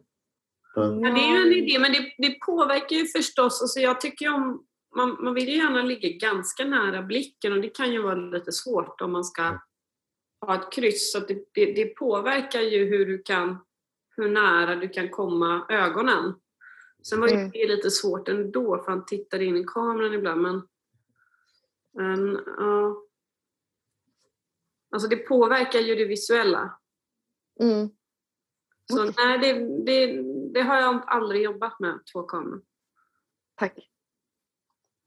Ja, det är ju en idé, men det, det påverkar ju förstås. Alltså jag tycker om, man, man vill ju gärna ligga ganska nära blicken och det kan ju vara lite svårt om man ska ha ett kryss. Så det, det, det, påverkar ju hur du kan, hur nära du kan komma ögonen. Sen var ju mm. det lite svårt ändå för han tittade in i kameran ibland men, men uh, Alltså det påverkar ju det visuella. Mm. Så okay. nej, det, det, det, har jag aldrig jobbat med, två kameror. Tack.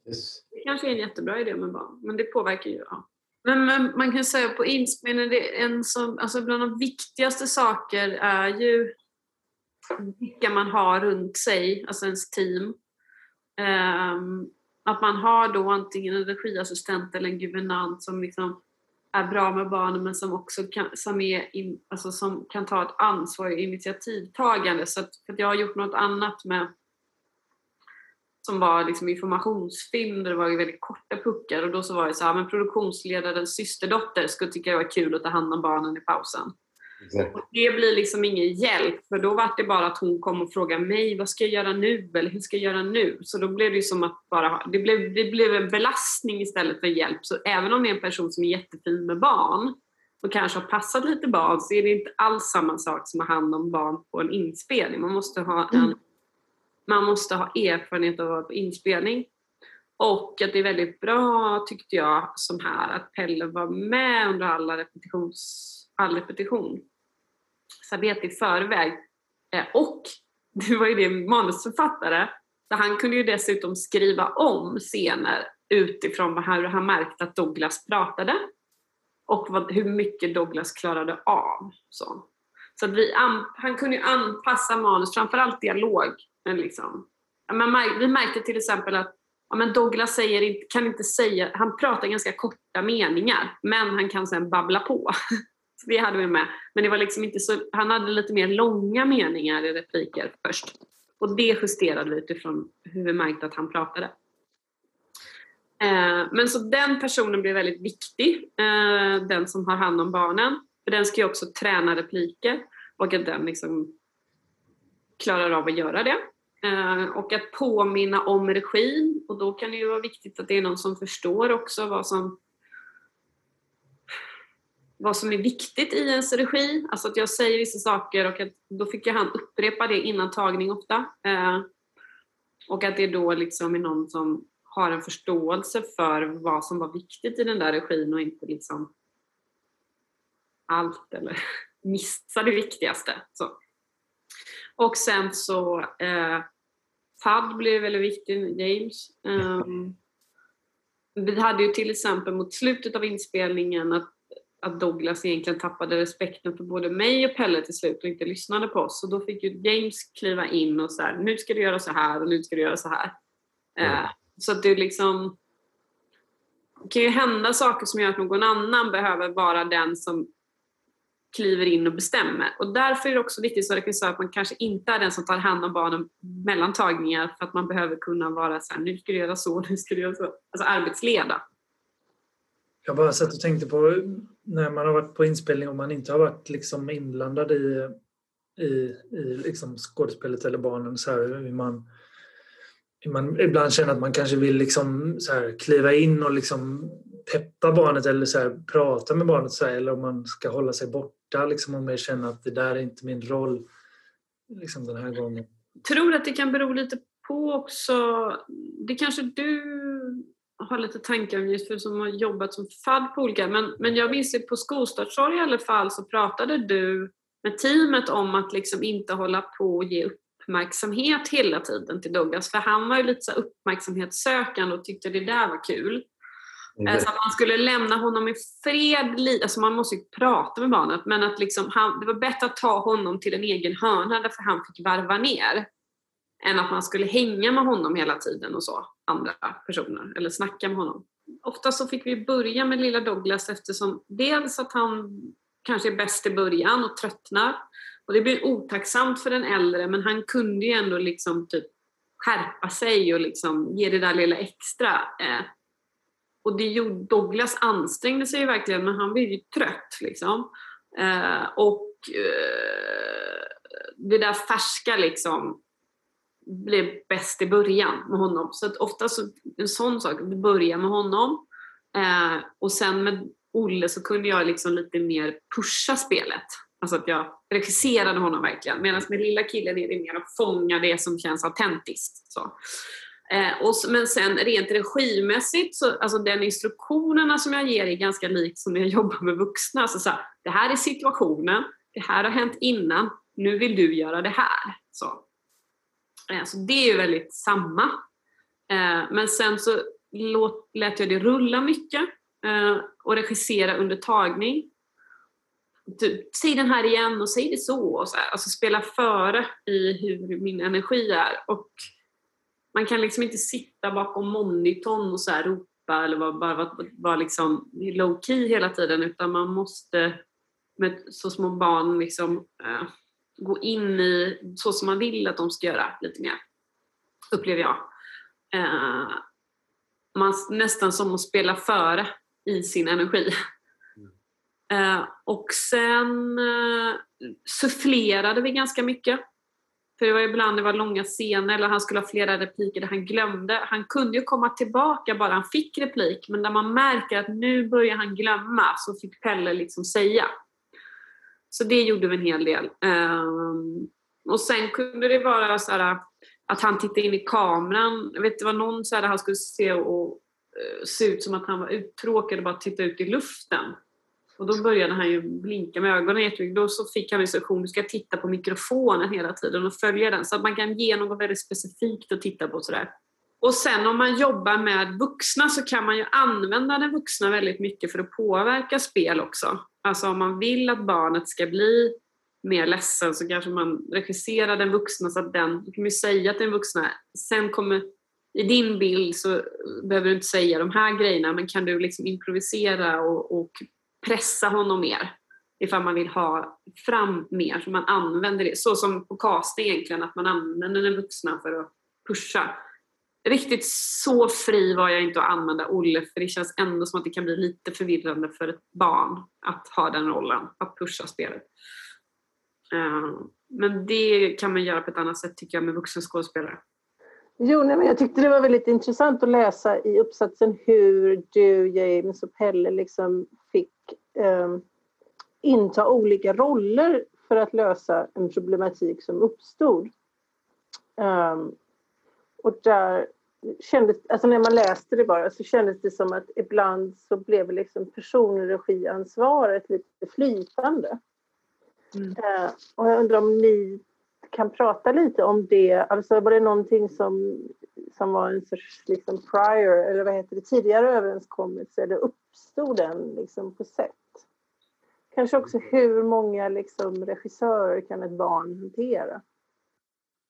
Yes. Det kanske är en jättebra idé med barn, men det påverkar ju. Ja. Men, men, man kan säga på inspelningen, det är en som, alltså bland de viktigaste saker är ju vilka man har runt sig, alltså ens team. Um, att man har då antingen en regiassistent eller en guvernant som liksom är bra med barnen men som också kan, som är in, alltså som kan ta ett ansvar och initiativtagande. Så att, för att jag har gjort något annat med som var liksom informationsfilm där det var väldigt korta puckar och då så var det så här, men produktionsledarens systerdotter skulle tycka det var kul att ta hand om barnen i pausen. Exakt. Och det blir liksom ingen hjälp för då var det bara att hon kom och frågade mig vad ska jag göra nu eller hur ska jag göra nu? Så då blev det som att bara, det blev, det blev en belastning istället för hjälp. Så även om det är en person som är jättefin med barn och kanske har passat lite barn så är det inte alls samma sak som att ha hand om barn på en inspelning. Man måste ha en man måste ha erfarenhet av att vara på inspelning. Och att det är väldigt bra, tyckte jag, som här, att Pelle var med under alla repetitions, all repetitionsarbete i förväg. Eh, och det var ju det manusförfattare, så han kunde ju dessutom skriva om scener utifrån hur han märkte att Douglas pratade och vad, hur mycket Douglas klarade av. Så, så att vi, han kunde ju anpassa manus, framförallt dialog, liksom, man, vi märkte till exempel att ja, men Douglas säger, kan inte säga, han pratar ganska korta meningar men han kan sen babbla på. Det hade vi med. Men det var liksom inte så, han hade lite mer långa meningar i repliker först. Och det justerade vi utifrån hur vi märkte att han pratade. Eh, men så den personen blev väldigt viktig, eh, den som har hand om barnen. För den ska ju också träna repliker och att den liksom klarar av att göra det. Eh, och att påminna om regin och då kan det ju vara viktigt att det är någon som förstår också vad som vad som är viktigt i ens regi. Alltså att jag säger vissa saker och att då fick jag han upprepa det innan tagning ofta. Eh, och att det då liksom är någon som har en förståelse för vad som var viktigt i den där regin och inte liksom allt eller missa det viktigaste. Så. Och sen så eh, FAD blev väldigt viktig, James. Um, vi hade ju till exempel mot slutet av inspelningen att, att Douglas egentligen tappade respekten för både mig och Pelle till slut och inte lyssnade på oss. Så då fick ju James kliva in och så nu ska du göra så här och nu ska du göra så här. Uh, så att det liksom det kan ju hända saker som gör att någon annan behöver vara den som kliver in och bestämmer. Och därför är det också viktigt som regissör att man kanske inte är den som tar hand om barnen mellan tagningar för att man behöver kunna vara så här, nu ska du göra så, nu ska du göra så. Alltså arbetsleda. Jag bara satt och tänkte på när man har varit på inspelning och man inte har varit liksom inblandad i, i, i liksom skådespelet eller barnen. Så här, hur man, hur man ibland känner att man kanske vill liksom så här, kliva in och liksom peppa barnet eller så här, prata med barnet så här, eller om man ska hålla sig borta liksom, och mer känna att det där är inte min roll liksom, den här gången. tror att det kan bero lite på också, det kanske du har lite tankar om just för som har jobbat som FAD på olika, men, men jag minns ju på skolstartsår i alla fall så pratade du med teamet om att liksom inte hålla på och ge uppmärksamhet hela tiden till Douglas, för han var ju lite så uppmärksamhetssökande och tyckte det där var kul. Mm. Alltså att man skulle lämna honom i fred, alltså man måste ju prata med barnet, men att liksom han, det var bättre att ta honom till en egen hörna därför han fick varva ner än att man skulle hänga med honom hela tiden och så, andra personer, eller snacka med honom. Ofta så fick vi börja med lilla Douglas eftersom dels att han kanske är bäst i början och tröttnar och det blir otacksamt för den äldre men han kunde ju ändå liksom typ skärpa sig och liksom ge det där lilla extra. Eh, och det gjorde, Douglas ansträngde sig ju verkligen men han blev ju trött liksom. Eh, och eh, det där färska liksom blev bäst i början med honom. Så att ofta så, en sån sak, det börjar med honom eh, och sen med Olle så kunde jag liksom lite mer pusha spelet. Alltså att jag regisserade honom verkligen. Medan med lilla killen är det mer att fånga det som känns autentiskt. Så. Eh, och, men sen rent regimässigt, så, alltså den instruktionerna som jag ger är ganska likt som när jag jobbar med vuxna. Alltså så här, det här är situationen, det här har hänt innan, nu vill du göra det här. Så, eh, så det är ju väldigt samma. Eh, men sen så låt, lät jag det rulla mycket eh, och regissera under tagning. Du, säg den här igen och säg det så. Och så här. Alltså spela före i hur min energi är. Och man kan liksom inte sitta bakom monitorn och så här ropa eller vara, bara vara, vara liksom low key hela tiden utan man måste med så små barn liksom eh, gå in i så som man vill att de ska göra lite mer. Upplever jag. Eh, man, nästan som att spela före i sin energi. Eh, och sen eh, sufflerade vi ganska mycket. För det var ibland det var långa scener eller han skulle ha flera repliker där han glömde. Han kunde ju komma tillbaka bara han fick replik men när man märker att nu börjar han glömma så fick Pelle liksom säga. Så det gjorde vi en hel del. Ehm, och sen kunde det vara så här att han tittade in i kameran. Jag vet det var någon så här där han skulle se och eh, se ut som att han var uttråkad och bara titta ut i luften. Och då började han ju blinka med ögonen jättemycket. Då så fick han instruktion, du ska titta på mikrofonen hela tiden och följa den. Så att man kan ge något väldigt specifikt att titta på sådär. Och sen om man jobbar med vuxna så kan man ju använda den vuxna väldigt mycket för att påverka spel också. Alltså om man vill att barnet ska bli mer ledsen så kanske man regisserar den vuxna så att den, Du kan ju säga till den vuxna, sen kommer i din bild så behöver du inte säga de här grejerna men kan du liksom improvisera och, och pressa honom mer ifall man vill ha fram mer så man använder det. Så som på casting egentligen, att man använder den vuxna för att pusha. Riktigt så fri var jag inte att använda Olle för det känns ändå som att det kan bli lite förvirrande för ett barn att ha den rollen, att pusha spelet. Eh, men det kan man göra på ett annat sätt tycker jag med vuxen skådespelare. Jo, nej, men jag tyckte det var väldigt intressant att läsa i uppsatsen hur du, James och Pelle liksom fick eh, inta olika roller för att lösa en problematik som uppstod. Ehm, och där kändes, alltså när man läste det bara så kändes det som att ibland så blev liksom personregiansvaret lite flytande. Eh, och jag undrar om ni kan prata lite om det. Alltså var det någonting som, som var en sorts liksom prior, eller vad heter det, tidigare överenskommelse eller uppstod den liksom på sätt? Kanske också hur många liksom regissörer kan ett barn hantera?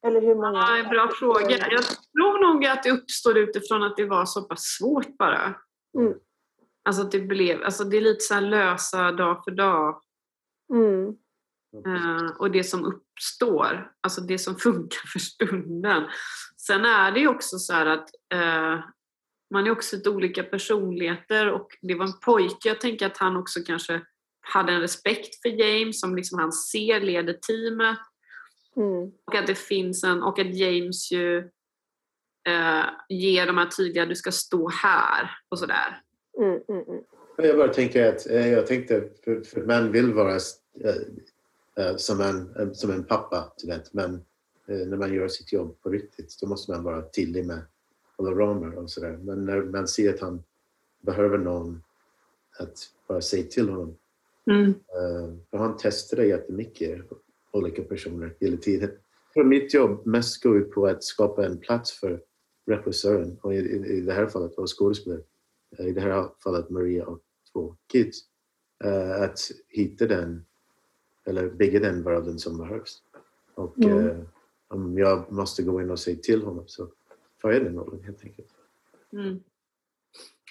Eller hur många... Ja, en bra fråga. Jag tror nog att det uppstod utifrån att det var så pass svårt bara. Mm. Alltså att det blev, alltså det är lite så lösa dag för dag. Mm. Eh, och det som uppstår, alltså det som funkar för stunden. Sen är det ju också så här att eh, man är också lite olika personligheter och det var en pojke, jag tänker att han också kanske hade en respekt för James som liksom han ser leder teamet. Mm. Och att det finns en, och att James ju eh, ger de här tydliga, du ska stå här och sådär. Mm, mm, mm. Jag bara tänker att eh, jag tänkte för, för man vill vara eh, som, en, eh, som en pappa, du vet. Men eh, när man gör sitt jobb på riktigt då måste man vara tydlig med alla ramar och sådär. Men när man ser att han behöver någon att bara säga till honom. Mm. Eh, för han testade jättemycket olika personer hela tiden. För mitt jobb mest går ut på att skapa en plats för regissören och i, i, i det här fallet var skådespelare. Eh, I det här fallet Maria och två kids. eh, att hitta den eller bygga den världen som behövs. Och Mm. eh, om jag måste gå in och säga till honom så får jag den rollen helt enkelt. Mm.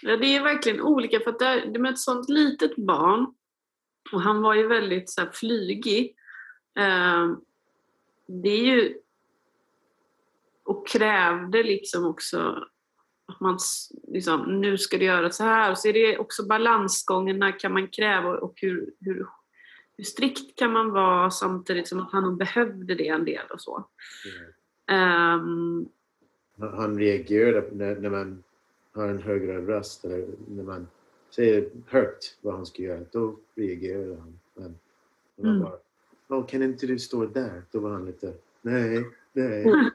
Ja, det är verkligen olika för att det är, det med ett sånt litet barn och han var ju väldigt så här, flygig. Eh, det är ju och krävde liksom också att man liksom, nu ska du göra så här. Och så är det också balansgången, när kan man kräva och hur, hur, hur strikt kan man vara samtidigt som att han nog behövde det en del och så. Ehm, Han- Han reagerade när, när man har en högre röst eller när man säger högt vad han ska göra. Då reagerar han. Men man Mm. bara, "Åh, kan inte du stå där? Då var han lite, nej, nej.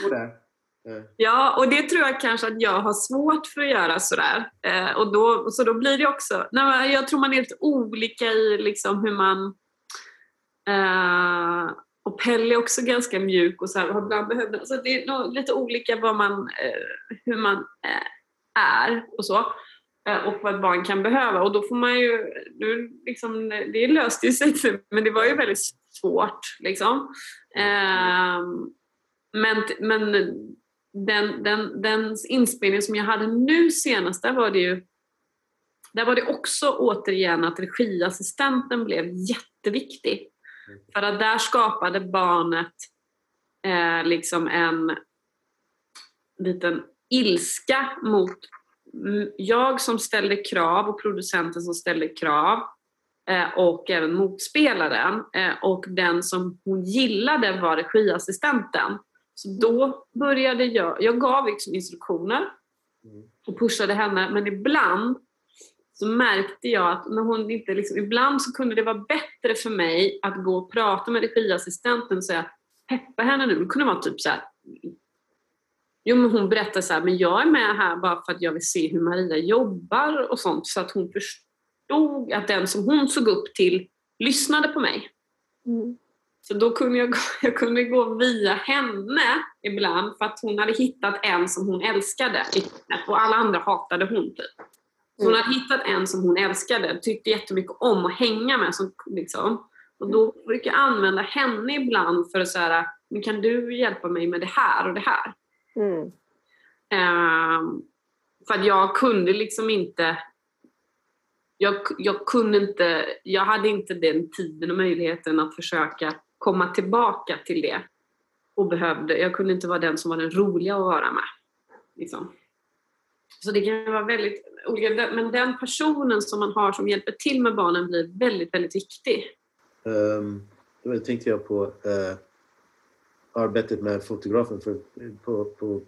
Stå där. Eh, Ja, och det tror jag kanske att jag har svårt för att göra sådär. Eh, och då, så då blir det också... Nej, jag tror man är lite olika i liksom hur man... Eh, och Pelle är också ganska mjuk och så här, ibland behövde, så alltså det är nog lite olika vad man, eh, hur man eh, är och så. Eh, och vad ett barn kan behöva. Och då får man ju... Nu, liksom, det löste ju sig, men det var ju väldigt svårt. Liksom. Eh, men, men den, den, den inspelning som jag hade nu senast, där var det ju där var det också återigen att regiassistenten blev jätteviktig. För att där skapade barnet eh, liksom en liten ilska mot mm, jag som ställde krav och producenten som ställde krav eh, och även motspelaren. Eh, och den som hon gillade var regiassistenten. Så då började jag, jag gav liksom instruktioner och pushade henne, men ibland så märkte jag att när hon inte liksom, ibland så kunde det vara bättre för mig att gå och prata med regiassistenten och säga peppa henne nu. Det kunde vara typ så här. Jo men hon berättade så här, men jag är med här bara för att jag vill se hur Maria jobbar och sånt så att hon förstod att den som hon såg upp till lyssnade på mig. Så då kunde jag, jag kunde gå via henne ibland för att hon hade hittat en som hon älskade och alla andra hatade hon typ. Så hon hade hittat en som hon älskade, tyckte jättemycket om att hänga med. Som, liksom. Och då brukar jag använda henne ibland för att säga, men kan du hjälpa mig med det här och det här? Mm. Ehm, för att jag kunde liksom inte jag, jag kunde inte, jag hade inte den tiden och möjligheten att försöka komma tillbaka till det. Och behövde, jag kunde inte vara den som var den roliga att vara med. Liksom. Så det kan vara väldigt olika, men den personen som man har som hjälper till med barnen blir väldigt, väldigt viktig. Um, då tänkte jag på eh, arbetet med fotografen. För på, på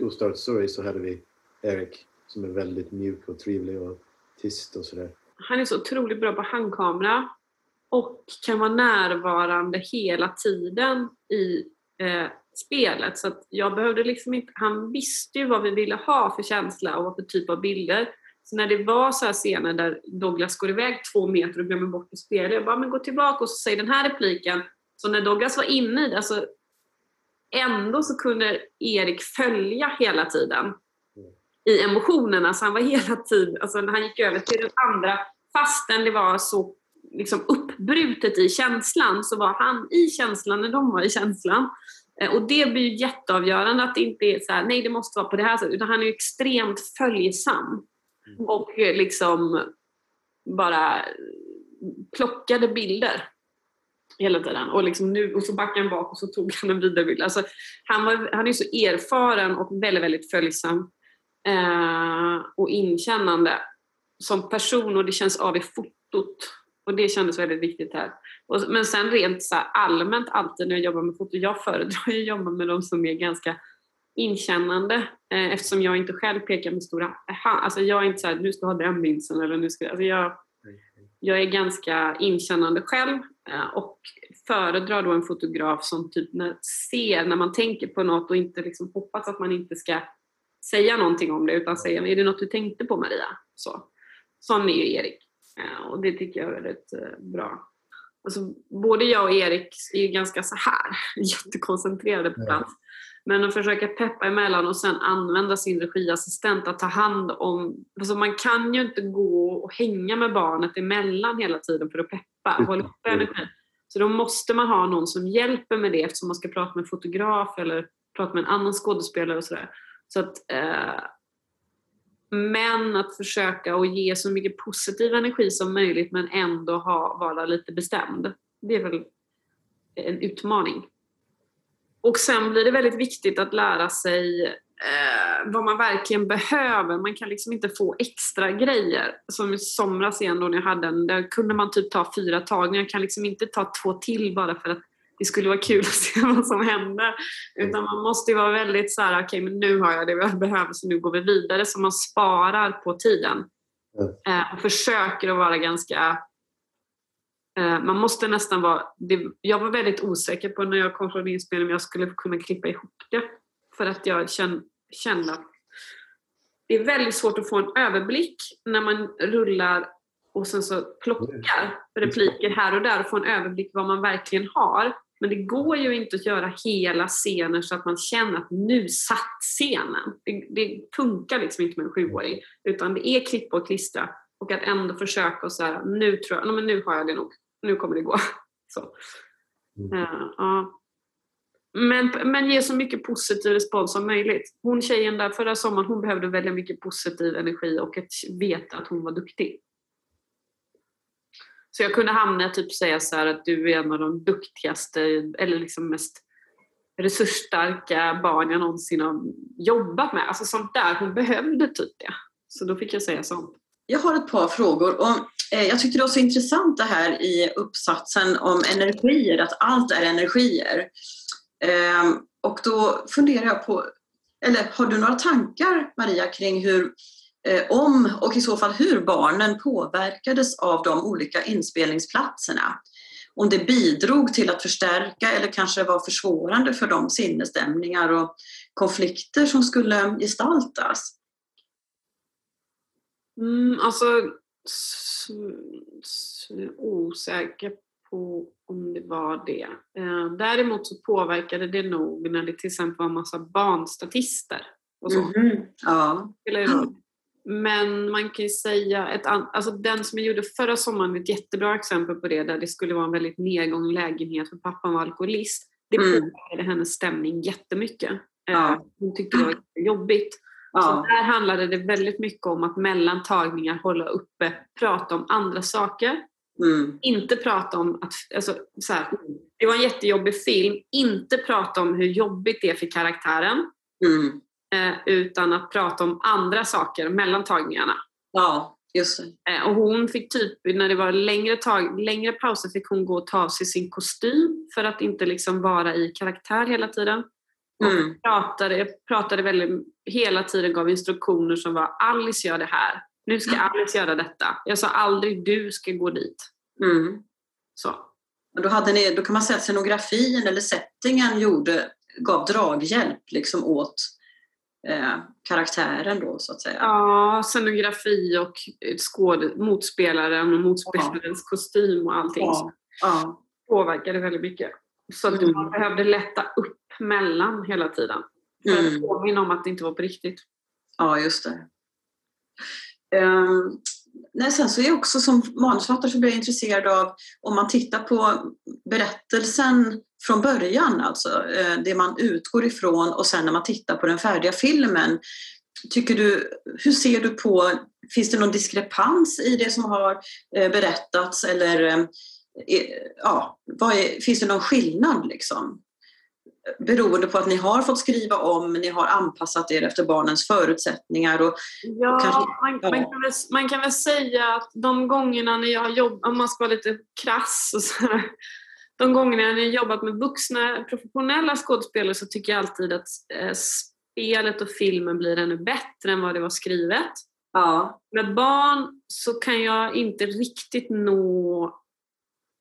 Ostart Story så hade vi Erik som är väldigt mjuk och trevlig och tyst och sådär. Han är så otroligt bra på handkamera och kan vara närvarande hela tiden i eh, spelet. Så att jag behövde liksom inte, han visste ju vad vi ville ha för känsla och vad för typ av bilder. Så när det var så här scener där Douglas går iväg två meter och glömmer bort att spela, jag bara men gå tillbaka och så säg den här repliken. Så när Douglas var inne i det, alltså ändå så kunde Erik följa hela tiden i emotionerna. Så han var hela tiden, alltså när han gick över till den andra, fastän det var så liksom uppbrutet i känslan, så var han i känslan när de var i känslan. Eh, Och det blir ju jätteavgörande att det inte är så här, nej det måste vara på det här sättet, utan han är ju extremt följsam. Och eh, liksom bara plockade bilder hela tiden. Och, liksom nu, och så backade han bak och så tog han en vidarebild. Alltså, han, var, han är så erfaren och väldigt, väldigt följsam eh, och inkännande som person och det känns av i fotot. Och det kändes väldigt viktigt här. Och, men sen rent så allmänt alltid när jag jobbar med foto, jag föredrar att jobba med de som är ganska inkännande eh, eftersom jag inte själv pekar med stora hand. Alltså jag är inte såhär, nu ska jag ha den linsen eller nu ska jag... Alltså jag, jag är ganska inkännande själv eh, och föredrar då en fotograf som typ när, ser när man tänker på något och inte liksom hoppas att man inte ska säga någonting om det utan säga, är det något du tänkte på Maria? Så. Sån är ju Erik och det tycker jag är väldigt eh, bra. Alltså, både jag och Erik är ganska så här jättekoncentrerade på plats. Men att försöka peppa emellan och sen använda sin regiassistent att ta hand om... Alltså man kan ju inte gå och hänga med barnet emellan hela tiden för att peppa, hålla uppe energin. Så då måste man ha någon som hjälper med det eftersom man ska prata med en fotograf eller prata med en annan skådespelare och sådär. Så att, eh, men att försöka att ge så mycket positiv energi som möjligt men ändå ha, vara lite bestämd. Det är väl en utmaning. Och sen blir det väldigt viktigt att lära sig eh, vad man verkligen behöver. Man kan liksom inte få extra grejer. Som i somras igen då när jag hade en, där kunde man typ ta fyra tagningar. Jag kan liksom inte ta två till bara för att det skulle vara kul att se vad som händer. Utan man måste ju vara väldigt så här, okej okay, men nu har jag det jag behöver så nu går vi vidare. Så man sparar på tiden. Eh, och försöker att vara ganska Eh, man måste nästan vara... Det, jag var väldigt osäker på när jag kom från inspelningen om jag skulle kunna klippa ihop det. För att jag kände att det är väldigt svårt att få en överblick när man rullar och sen så plockar repliker här och där och få en överblick vad man verkligen har. Men det går ju inte att göra hela scener så att man känner att nu satt scenen. Det, det funkar liksom inte med en sjuåring. Utan det är klippa och klistra. Och att ändå försöka och så här, nu tror jag, men nu har jag det nog. Nu kommer det gå. Så. Uh, uh. Men, men ge så mycket positiv respons som möjligt. Hon tjejen där förra sommaren, hon behövde väldigt mycket positiv energi och att veta att hon var duktig. Så jag kunde hamna i typ säga så att du är en av de duktigaste eller liksom mest resursstarka barn jag någonsin har jobbat med. Alltså sånt där, hon behövde typ det. Så då fick jag säga sånt. Jag har ett par frågor. Och, eh, jag tyckte det var så intressant det här i uppsatsen om energier, att allt är energier. Ehm, och då funderar jag på, eller har du några tankar Maria kring hur, om och i så fall hur barnen påverkades av de olika inspelningsplatserna? Om det bidrog till att förstärka eller kanske var försvårande för de sinnesstämningar och konflikter som skulle gestaltas? Mm, alltså, osäker på om det var det. Eh, däremot så påverkade det nog när det till exempel var en massa barnstatister och så. Mm, ja. Men man kan ju säga, ett alltså den som jag gjorde förra sommaren är ett jättebra exempel på det, där det skulle vara en väldigt nedgången lägenhet för pappan var alkoholist. Det mm. påverkade hennes stämning jättemycket. Eh, ja. Hon tyckte det var jobbigt. Ja. Så där handlade det väldigt mycket om att mellan tagningar hålla uppe, prata om andra saker. Mm. Inte prata om att, alltså, så här, det var en jättejobbig film, inte prata om hur jobbigt det är för karaktären. Mm. Eh, utan att prata om andra saker mellan tagningarna. Ja, just det. Eh, och hon fick typ, när det var längre, tag, längre pauser fick hon gå och ta av sig sin kostym för att inte liksom vara i karaktär hela tiden. Mm. Och pratade, pratade väldigt, hela tiden gav instruktioner som var Alice gör det här. Nu ska Alice göra detta. Jag sa aldrig du ska gå dit. Mm. Så. då, hade ni, då kan man säga att scenografin eller settingen gjorde, gav draghjälp liksom åt eh, karaktären då så att säga. Ja, scenografi och skåd, motspelaren och motspelarens ja. kostym och allting. Ja. Ja. Påverkade väldigt mycket. Så att mm. man behövde lätta upp mellan hela tiden. För mm. att påminna om att det inte var på riktigt. Ja, just det. Um, nej, sen så är jag också som manusförfattare så blir jag intresserad av om man tittar på berättelsen från början, alltså eh, det man utgår ifrån och sen när man tittar på den färdiga filmen. Tycker du, hur ser du på, finns det någon diskrepans i det som har eh, berättats eller eh, ja, är, finns det någon skillnad liksom? Beroende på att ni har fått skriva om, ni har anpassat er efter barnens förutsättningar. Och, ja, och kanske, man, ja. Man, kan väl, man, kan väl, säga att de gångerna när jag har jobbat, om man ska vara lite krass, och så här, de gångerna när jag har jobbat med vuxna professionella skådespelare så tycker jag alltid att eh, spelet och filmen blir ännu bättre än vad det var skrivet. Ja. Med barn så kan jag inte riktigt nå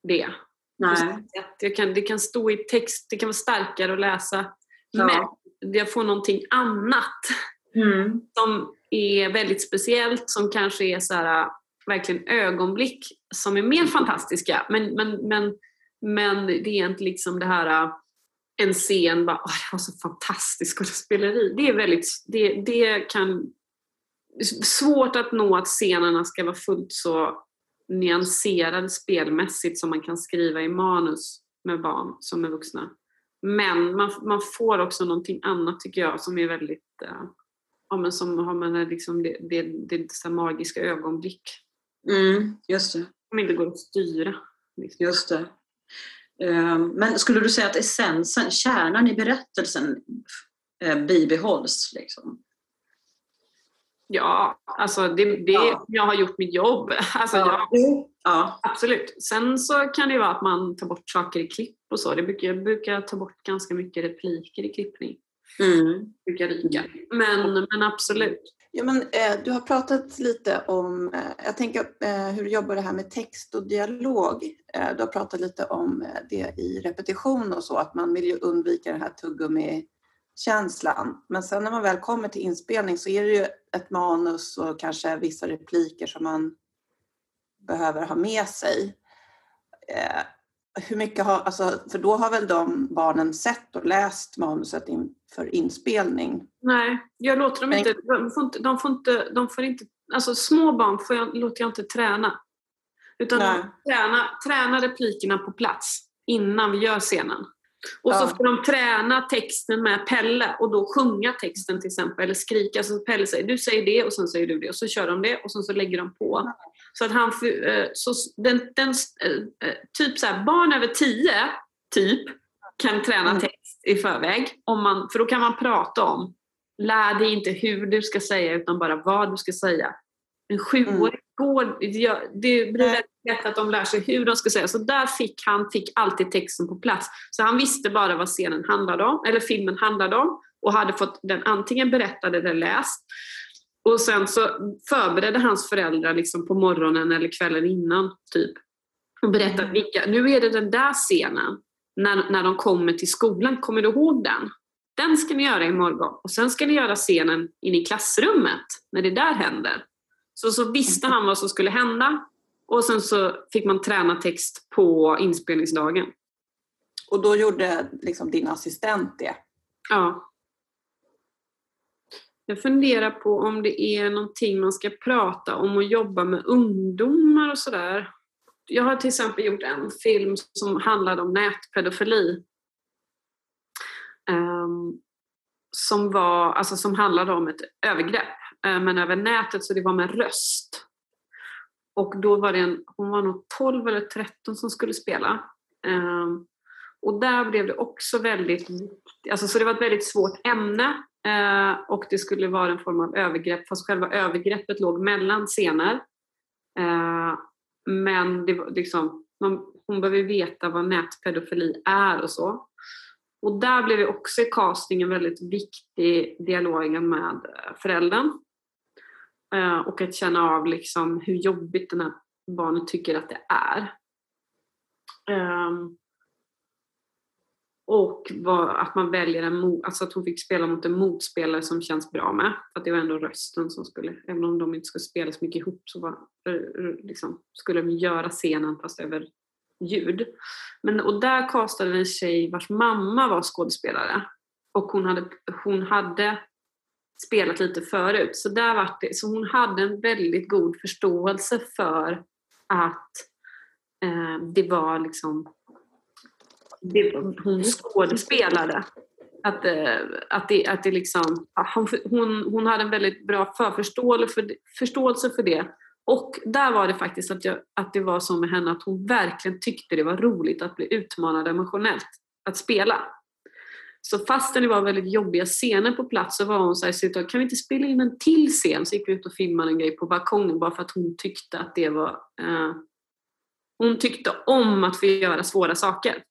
det. Nej. Jag kan, det kan stå i text, det kan vara starkare att läsa. Ja. Men jag får någonting annat Mm. som är väldigt speciellt, som kanske är så här, verkligen ögonblick som är mer fantastiska. Men, men, men, men det är inte liksom det här en scen, bara, Åh, det var så fantastiskt skådespeleri. Det är väldigt, det, det kan svårt att nå att scenerna ska vara fullt så nyanserade spelmässigt som man kan skriva i manus med barn som är vuxna. Men man, man får också någonting annat tycker jag som är väldigt, eh, ja, men som har man liksom det, det, det så magiska ögonblick. Mm, just det. Som inte går att styra. liksom. Just det. Ehm, Men skulle du säga att essensen, kärnan i berättelsen eh, bibehålls? Liksom? Ja, alltså det, det, jag har gjort mitt jobb. Alltså Ja. jag, Absolut. Sen så kan det ju vara att man tar bort saker i klipp och så. Det brukar, jag brukar ta bort ganska mycket repliker i klippning. Mm. Brukar ryka. Men, men absolut. Ja, men, eh, du har pratat lite om, eh, jag tänker eh, hur du jobbar det här med text och dialog. Eh, du har pratat lite om eh, det i repetition och så, att man vill ju undvika den här tuggummi-känslan. Men sen när man väl kommer till inspelning så är det ju ett manus och kanske vissa repliker som man behöver ha med sig. Eh, hur mycket har, alltså, för då har väl de barnen sett och läst manuset inför inspelning? Nej, jag låter dem inte, de får inte, de får inte, de får inte alltså små barn får jag, låter jag inte träna. Utan träna, träna replikerna på plats innan vi gör scenen. Och så får de träna texten med Pelle och då sjunga texten till exempel, eller skrika. Så Pelle säger, du säger det och sen säger du det och så kör de det och sen så lägger de på. Så att han, eh, så den, den, eh, eh, typ så här, barn över 10 typ kan träna text i förväg. Om man, för då kan man prata om, lär dig inte hur du ska säga utan bara vad du ska säga. En sjuåring går, ja, det blir väldigt lätt att de lär sig hur de ska säga. Så där fick han fick alltid texten på plats. Så han visste bara vad scenen handlade om, eller filmen handlade om och hade fått den antingen berättad eller läst. Och sen så förberedde hans föräldrar liksom på morgonen eller kvällen innan typ och berättade vilka, nu är det den där scenen när, när de kommer till skolan, kommer du ihåg den? Den ska ni göra imorgon och sen ska ni göra scenen in i klassrummet när det där händer. Så, så visste han vad som skulle hända och sen så fick man träna text på inspelningsdagen. Och då gjorde liksom din assistent det? Ja. Jag funderar på om det är någonting man ska prata om och jobba med ungdomar och sådär. Jag har till exempel gjort en film som handlade om nätpedofili. Ehm, som, var, alltså som handlade om ett övergrepp, Eh, men över nätet så det var med röst. Och då var det en, hon var nog 12 eller 13 som skulle spela. Ehm, och där blev det också väldigt alltså så det var ett väldigt svårt ämne eh, och det skulle vara en form av övergrepp fast själva övergreppet låg mellan scener. Ehm, men det var liksom, man, hon behöver veta vad nätpedofili är och så. Och där blev det också i castingen väldigt viktig dialogen med föräldern. Eh, och att känna av liksom hur jobbigt den här barnet tycker att det är. Ehm, och att man väljer en mot... alltså att hon fick spela mot en motspelare som känns bra med. För att det var ändå rösten som skulle, även om de inte skulle spela så mycket ihop så var, eh, eh, liksom, skulle de göra scenen fast över ljud. Men, och där castade en tjej vars mamma var skådespelare. Och hon hade, hon hade spelat lite förut. Så, där var det, så hon hade en väldigt god förståelse för att eh, det var liksom det, hon skådespelade. Att, eh, att, det, att det liksom, hon, hon, hon hade en väldigt bra förförståelse för, det- förståelse för det. Och där var det faktiskt att, jag, att det var så med henne att hon verkligen tyckte det var roligt att bli utmanad emotionellt att spela. Så fastän det var väldigt jobbiga scener på plats så var hon så här, så kan vi inte spela in en till scen? Så gick vi ut och filmade en grej på balkongen bara för att hon tyckte att det var... Eh, hon tyckte om att få göra svåra saker.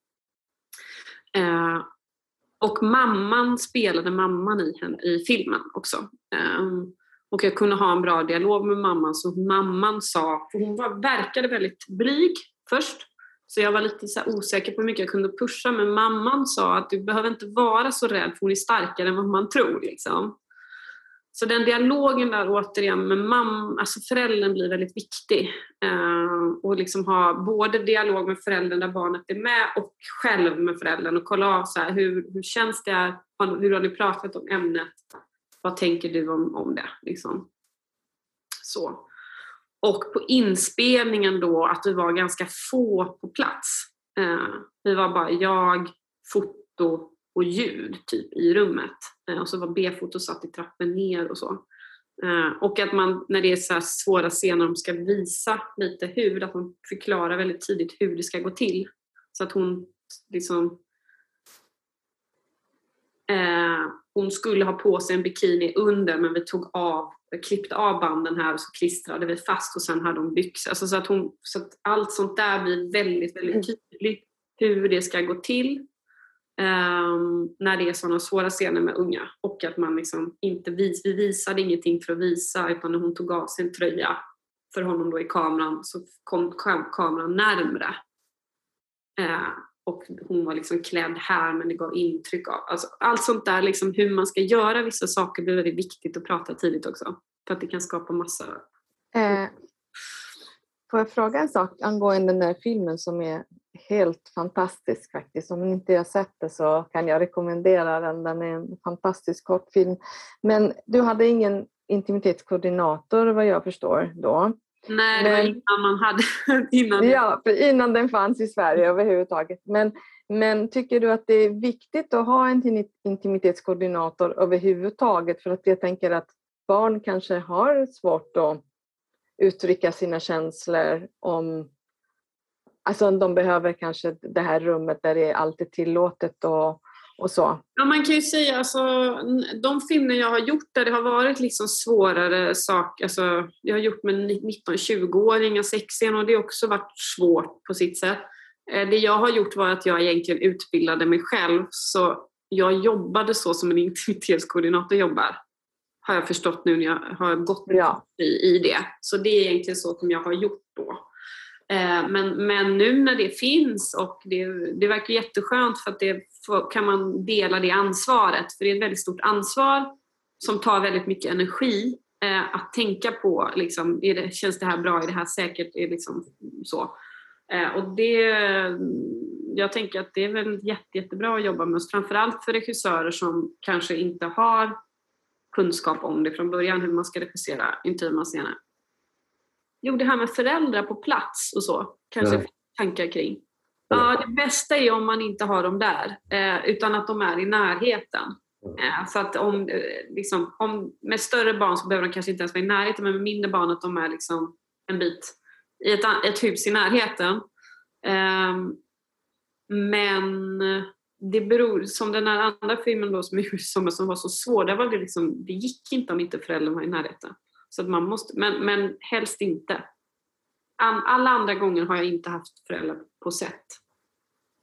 Eh, Och mamman spelade mamman i, henne, i filmen också. Eh, och jag kunde ha en bra dialog med mamman så mamman sa, för hon var, verkade väldigt blyg först, så jag var lite så osäker på hur mycket jag kunde pusha men mamman sa att du behöver inte vara så rädd för hon är starkare än vad man tror. Liksom. Så den dialogen där återigen med mamma, alltså föräldern blir väldigt viktig. Eh, och liksom ha både dialog med föräldern där barnet är med och själv med föräldern och kolla av så här, hur, hur känns det, hur har ni pratat om ämnet, vad tänker du om, om det? Liksom. Så. Och på inspelningen då att vi var ganska få på plats. Eh, vi var bara jag, foto och ljud typ i rummet. Eh, och så var B-foto satt i trappen ner och så. Eh, och att man, när det är så svåra scener, de ska visa lite hur, att man förklarar väldigt tidigt hur det ska gå till. Så att hon liksom eh, hon skulle ha på sig en bikini under men vi tog av, klippte av banden här och så klistrade vi fast och sen hade hon byxor. Alltså så, att hon, så att allt sånt där blir väldigt, väldigt tydligt hur det ska gå till. Um, när det är sådana svåra scener med unga. Och att man liksom inte vis, vi visade ingenting för att visa utan när hon tog av sin tröja för honom då i kameran så kom kameran närmre. Uh, och hon var liksom klädd här men det gav intryck av... Alltså, allt sånt där, liksom, hur man ska göra vissa saker blir väldigt viktigt att prata tidigt också. För att det kan skapa massa... Eh, får jag fråga en sak angående den där filmen som är helt fantastisk faktiskt. Om ni inte har sett det så kan jag rekommendera den. Den är en fantastisk kortfilm. Men du hade ingen intimitetskoordinator vad jag förstår då? Nej, det var innan man hade... innan. Ja, innan den fanns i Sverige överhuvudtaget. Men, men tycker du att det är viktigt att ha en intimitetskoordinator överhuvudtaget? För att jag tänker att barn kanske har svårt att uttrycka sina känslor om Alltså de behöver kanske det här rummet där det är alltid tillåtet och, och så. Ja, man kan ju säga alltså de filmer jag har gjort där det har varit liksom svårare saker, alltså jag har gjort med 19-20-åringar, sexscener och det har också varit svårt på sitt sätt. Eh, det jag har gjort var att jag egentligen utbildade mig själv så jag jobbade så som en intimitetskoordinator jobbar. Har jag förstått nu när jag har gått ja. i, i det. Så det är egentligen så som jag har gjort då. Eh, men, men nu när det finns och det, det verkar jätteskönt för att det kan man dela det ansvaret. För det är ett väldigt stort ansvar som tar väldigt mycket energi eh, att tänka på. Liksom, är det, känns det här bra? Är det här säkert? Är liksom så. Eh, och det, jag tänker att det är väl jätte, jättebra att jobba med, framförallt för regissörer som kanske inte har kunskap om det från början, hur man ska regissera intima scener. Jo, det här med föräldrar på plats och så, kanske ja. tankar kring. Ja, det bästa är om man inte har dem där, eh, utan att de är i närheten. Eh, så att om, eh, liksom, om, med större barn så behöver de kanske inte ens vara i närheten, men med mindre barn att de är liksom en bit i ett, ett hus i närheten. Ehm, men det beror, som den här andra filmen då som, som, som var så svår, där var det liksom, det gick inte om inte föräldern var i närheten. Så att man måste, men, men helst inte. Alla andra gånger har jag inte haft föräldrar på sätt.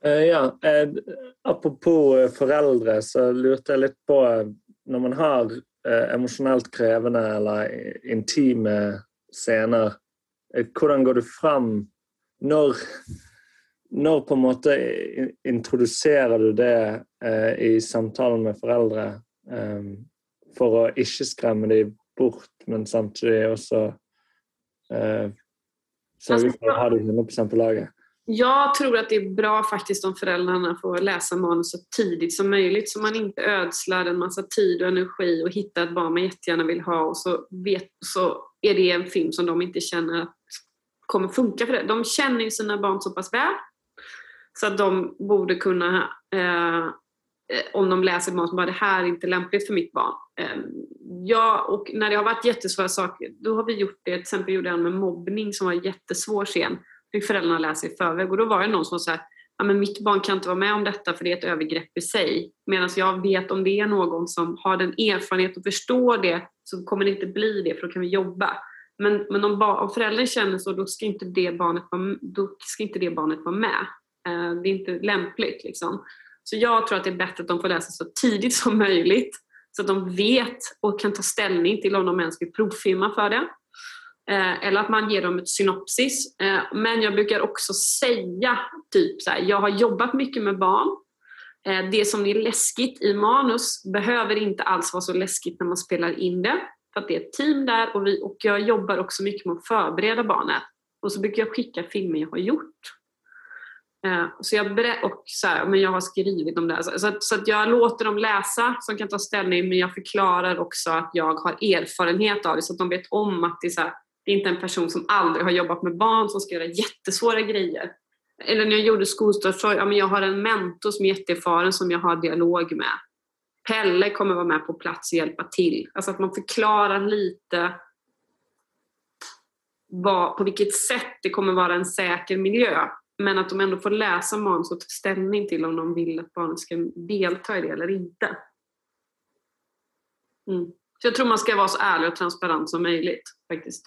Uh, ja, uh, apropå eh, föräldrar så lutar jag lite på när man har uh, krävande eller intima scener, hvordan går du fram når, når på en måte introduserer du det i samtal med foreldre um, for å ikke skremme dem bort men samtidigt också eh, sörja för att ha det 100% på lager. Jag tror att det är bra faktiskt om föräldrarna får läsa manus så tidigt som möjligt så man inte ödslar en massa tid och energi och hittar ett barn man jättegärna vill ha och så, vet, så är det en film som de inte känner att kommer funka för det. De känner ju sina barn så pass väl så att de borde kunna Eh, Eh, om de läser barn som bara det här är inte lämpligt för mitt barn. Ehm, ja, och när det har varit jättesvåra saker, då har vi gjort det. Till exempel gjorde jag med mobbning som var en jättesvår scen. Fick föräldrarna läsa i förväg och då var det någon som sa ja, men mitt barn kan inte vara med om detta för det är ett övergrepp i sig. Medan jag vet om det är någon som har den erfarenhet och förstår det så kommer det inte bli det för då kan vi jobba. Men, men om, om föräldern känner så då ska inte det barnet vara, då ska inte det barnet vara med. Ehm, det är inte lämpligt. Liksom. Så jag tror att det är bättre att de får läsa så tidigt som möjligt så att de vet och kan ta ställning till om de ens vill provfilma för det. Eh, eller att man ger dem ett synopsis. Eh, men jag brukar också säga typ så här, jag har jobbat mycket med barn. Eh, det som är läskigt i manus behöver inte alls vara så läskigt när man spelar in det. För att det är ett team där och, vi, och jag jobbar också mycket med att förbereda barnet. Och så brukar jag skicka filmer jag har gjort. Eh, så jag, och så här, men jag har skrivit om det. här. Så, att, så att jag låter dem läsa som kan ta ställning men jag förklarar också att jag har erfarenhet av det så att de vet om att det är, så här, det är inte en person som aldrig har jobbat med barn som ska göra jättesvåra grejer. Eller när jag gjorde skolstart ja, men jag har en mentor som är jätteerfaren som jag har dialog med. Pelle kommer vara med på plats och hjälpa till. Alltså att man förklarar lite vad, på vilket sätt det kommer vara en säker miljö. Men att de ändå får läsa manus och ta ställning till om de vill att barnet ska delta i det eller inte. Mm. Så jag tror man ska vara så ärlig och transparent som möjligt faktiskt.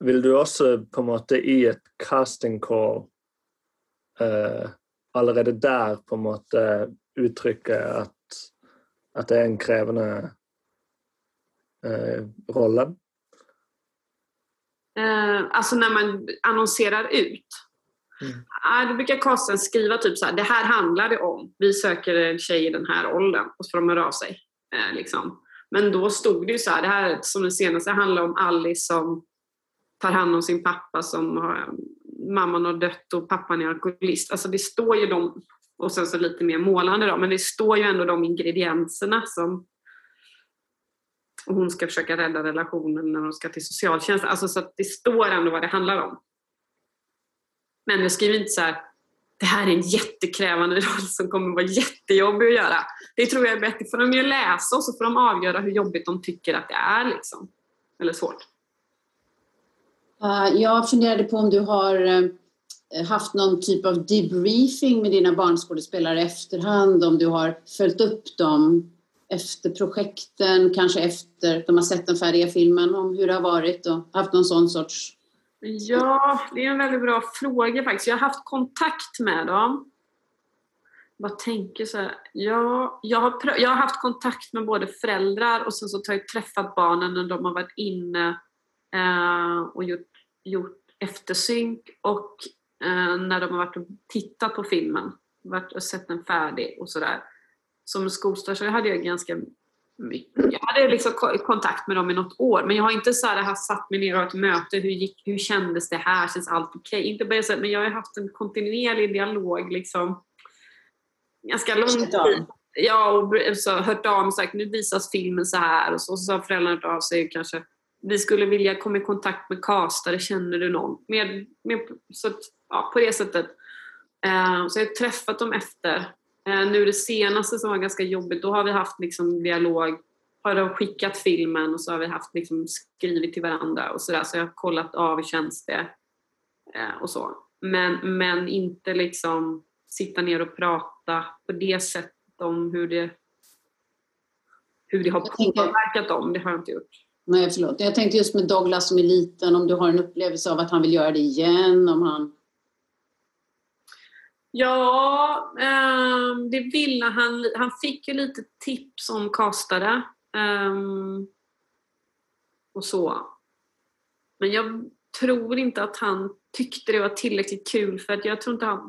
Vill du också på något sätt i ett casting call eh, allerede där på något måte eh, uttrykke att det är en krävande eh, rollen? Eh, alltså när man annonserar ut. Mm. Då brukar casten skriva typ så här, det här handlar det om. Vi söker en tjej i den här åldern och så får de höra av sig. Eh, liksom. Men då stod det ju så här, det här som det senaste handlar om Alice som tar hand om sin pappa som har, mamman har dött och pappan är alkoholist. Alltså det står ju de, och sen så lite mer målande då, men det står ju ändå de ingredienserna som och hon ska försöka rädda relationen när hon ska till socialtjänsten. Alltså så att det står ändå vad det handlar om. Men jag skriver inte så här, det här är en jättekrävande roll som kommer vara jättejobbig att göra. Det tror jag är bättre för de ju läsa och så får de avgöra hur jobbigt de tycker att det är. Liksom. Eller svårt. Eh, jag funderade på om du har eh, haft någon typ av debriefing med dina barnskådespelare i efterhand, om du har följt upp dem efter projekten, kanske efter de har sett den färdiga filmen, om hur det har varit och haft någon sån sorts... Ja, det är en väldigt bra fråga faktiskt. Jag har haft kontakt med dem. Vad tänker så här? Ja, jag, har, jag har haft kontakt med både föräldrar och sen så har jag träffat barnen när de har varit inne eh, och gjort, gjort eftersynk och eh, när de har varit och tittat på filmen, varit och sett den färdig och sådär. Som skolstart så hade jag ganska mycket, jag hade liksom kontakt med dem i något år men jag har inte så här, satt mig ner och haft möte, hur, gick, hur kändes det här, känns allt okej? Okay? Inte bara så, men jag har haft en kontinuerlig dialog liksom ganska lång tid. Ja, och så hört av mig och sagt nu visas filmen så här och så, så har föräldrarna hört av sig kanske vi skulle vilja komma i kontakt med castare, känner du någon? Med, med, så att, ja, på det sättet. Uh, så jag har träffat dem efter. Uh, nu det senaste som var ganska jobbigt, då har vi haft liksom dialog, har de skickat filmen och så har vi haft liksom skrivit till varandra och sådär. Så jag har kollat av hur känns det uh, och så. Men, men inte liksom sitta ner och prata på det sättet om hur det, hur det har påverkat dem. Det har jag inte gjort. Nej, förlåt. Jag tänkte just med Douglas som är liten, om du har en upplevelse av att han vill göra det igen? Om han... Ja, ehm, det ville han. Han fick ju lite tips om kastare. Ehm, och så. Men jag tror inte att han tyckte det var tillräckligt kul för att jag tror inte han,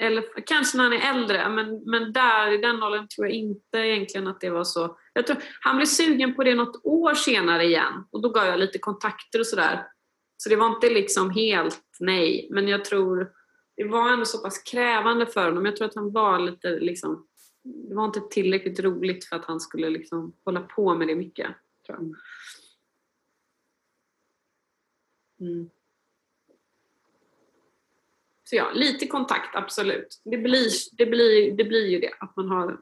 eller kanske när han är äldre, men, men där i den åldern tror jag inte egentligen att det var så. Jag tror, han blev sugen på det något år senare igen och då gav jag lite kontakter och sådär. Så det var inte liksom helt nej, men jag tror det var ändå så pass krävande för honom. Jag tror att han var lite liksom, det var inte tillräckligt roligt för att han skulle liksom hålla på med det mycket. Tror jag. Mm. Så ja, lite kontakt, absolut. Det blir, det, blir, det blir ju det, att man har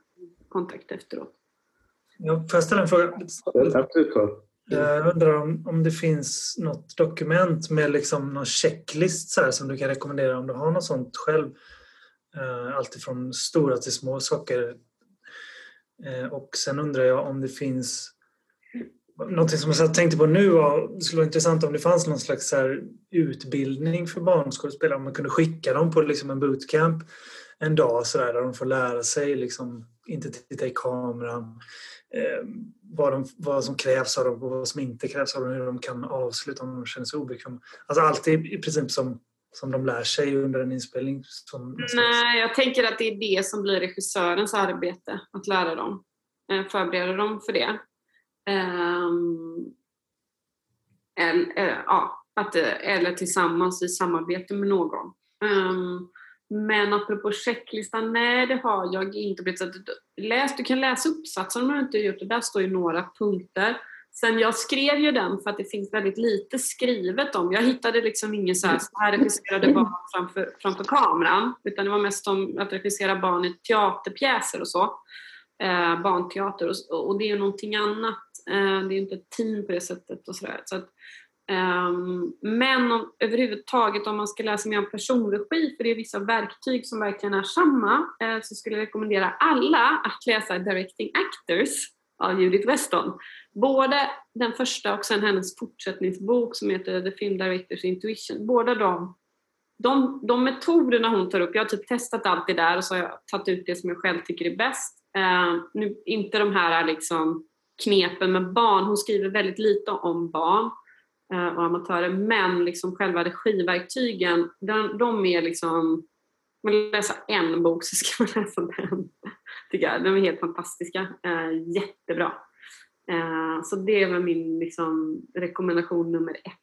kontakt efteråt. Ja, får jag ställa en fråga? Jag undrar om, om det finns något dokument med liksom någon checklist så här, som du kan rekommendera om du har något sånt själv. Uh, Alltifrån stora till små saker. Uh, och sen undrar jag om det finns Någonting som jag tänkte på nu var, det skulle vara intressant om det fanns någon slags utbildning för barnskådespelare, om man kunde skicka dem på liksom en bootcamp en dag så där, där de får lära sig liksom, inte titta i kameran, eh, vad, de, vad som krävs av dem och vad som inte krävs av dem, hur de kan avsluta om de känner sig obekväma. Alltså allt i princip som, som de lär sig under en inspelning. Som Nej, jag tänker att det är det som blir regissörens arbete, att lära dem, eh, förbereda dem för det. Um, eller, ja, att, eh, eller tillsammans i samarbete med någon. Um, men apropå checklistan, nej det har jag inte blivit. Läs, du kan läsa uppsatsen om du inte har gjort det. Där står ju några punkter. Sen jag skrev ju den för att det finns väldigt lite skrivet om. Jag hittade liksom ingen så här, så här regisserade barn framför, framför kameran. Utan det var mest om att regissera barn i teaterpjäser och så. Eh, barnteater och, och det är ju någonting annat. Eh, det är ju inte ett team på det sättet och sådär. Så att, Ehm, men om, överhuvudtaget om man ska läsa mer om personregi, för det är vissa verktyg som verkligen är samma, eh, så skulle jag rekommendera alla att läsa Directing Actors av Judith Weston. Både den första och sen hennes fortsättningsbok som heter The Film Directors Intuition. Båda de, de, de metoderna hon tar upp, jag har typ testat allt det där och så har jag tagit ut det som jag själv tycker är bäst. Uh, nu, inte de här liksom knepen med barn, hon skriver väldigt lite om barn Eh, och amatörer. Men liksom själva regiverktygen, de, de är liksom... Man vill läsa en bok så ska man läsa den. Tycker jag. De är helt fantastiska. Eh, jättebra. Eh, så det är väl min liksom, rekommendation nummer ett.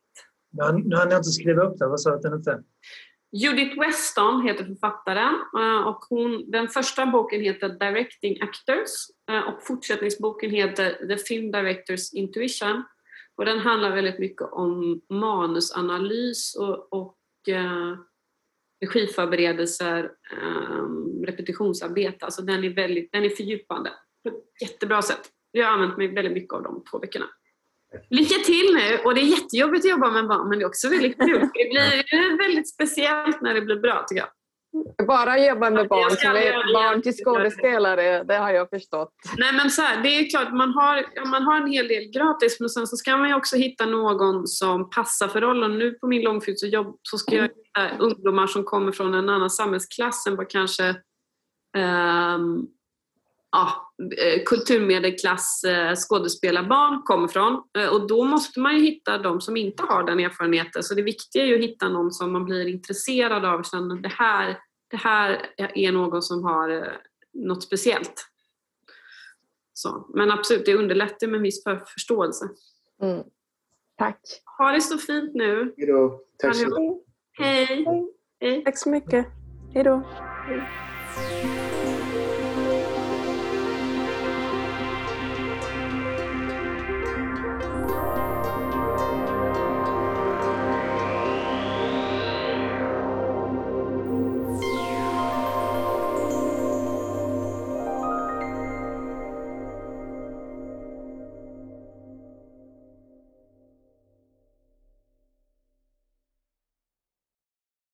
Nu hann jag inte skriva upp det. Vad sa du att den hette? Judith Weston heter författaren och hon, den första boken heter Directing Actors och fortsättningsboken heter The Film Directors Intuition. Och den handlar väldigt mycket om manusanalys och, och eh, regiförberedelser, eh, repetitionsarbete. Alltså den är, väldigt, den är fördjupande på ett jättebra sätt. Jag har använt mig väldigt mycket av de två veckorna. Lycka till nu! Och det är jättejobbigt att jobba med barn men det är också väldigt kul. Det blir väldigt speciellt när det blir bra tycker jag. Bara jobba med barn som är barn till skådespelare, det har jag förstått. Nej men så här, det är klart, man har, man har en hel del gratis men sen så ska man ju också hitta någon som passar för rollen. Nu på min långfilm så, jobb, så ska jag hitta ungdomar som kommer från en annan samhällsklass än vad kanske um, ja, eh, kulturmedelklass eh, skådespelarbarn kommer från. Eh, och då måste man ju hitta de som inte har den erfarenheten. Så det viktiga är ju att hitta någon som man blir intresserad av och känner det här, det här är någon som har något speciellt. Så. Men absolut, det underlättar med en viss förståelse. Mm. Tack. Ha det så fint nu. Hejdå. Tack så mycket. Hej. Hej. Tack så mycket. Hej då.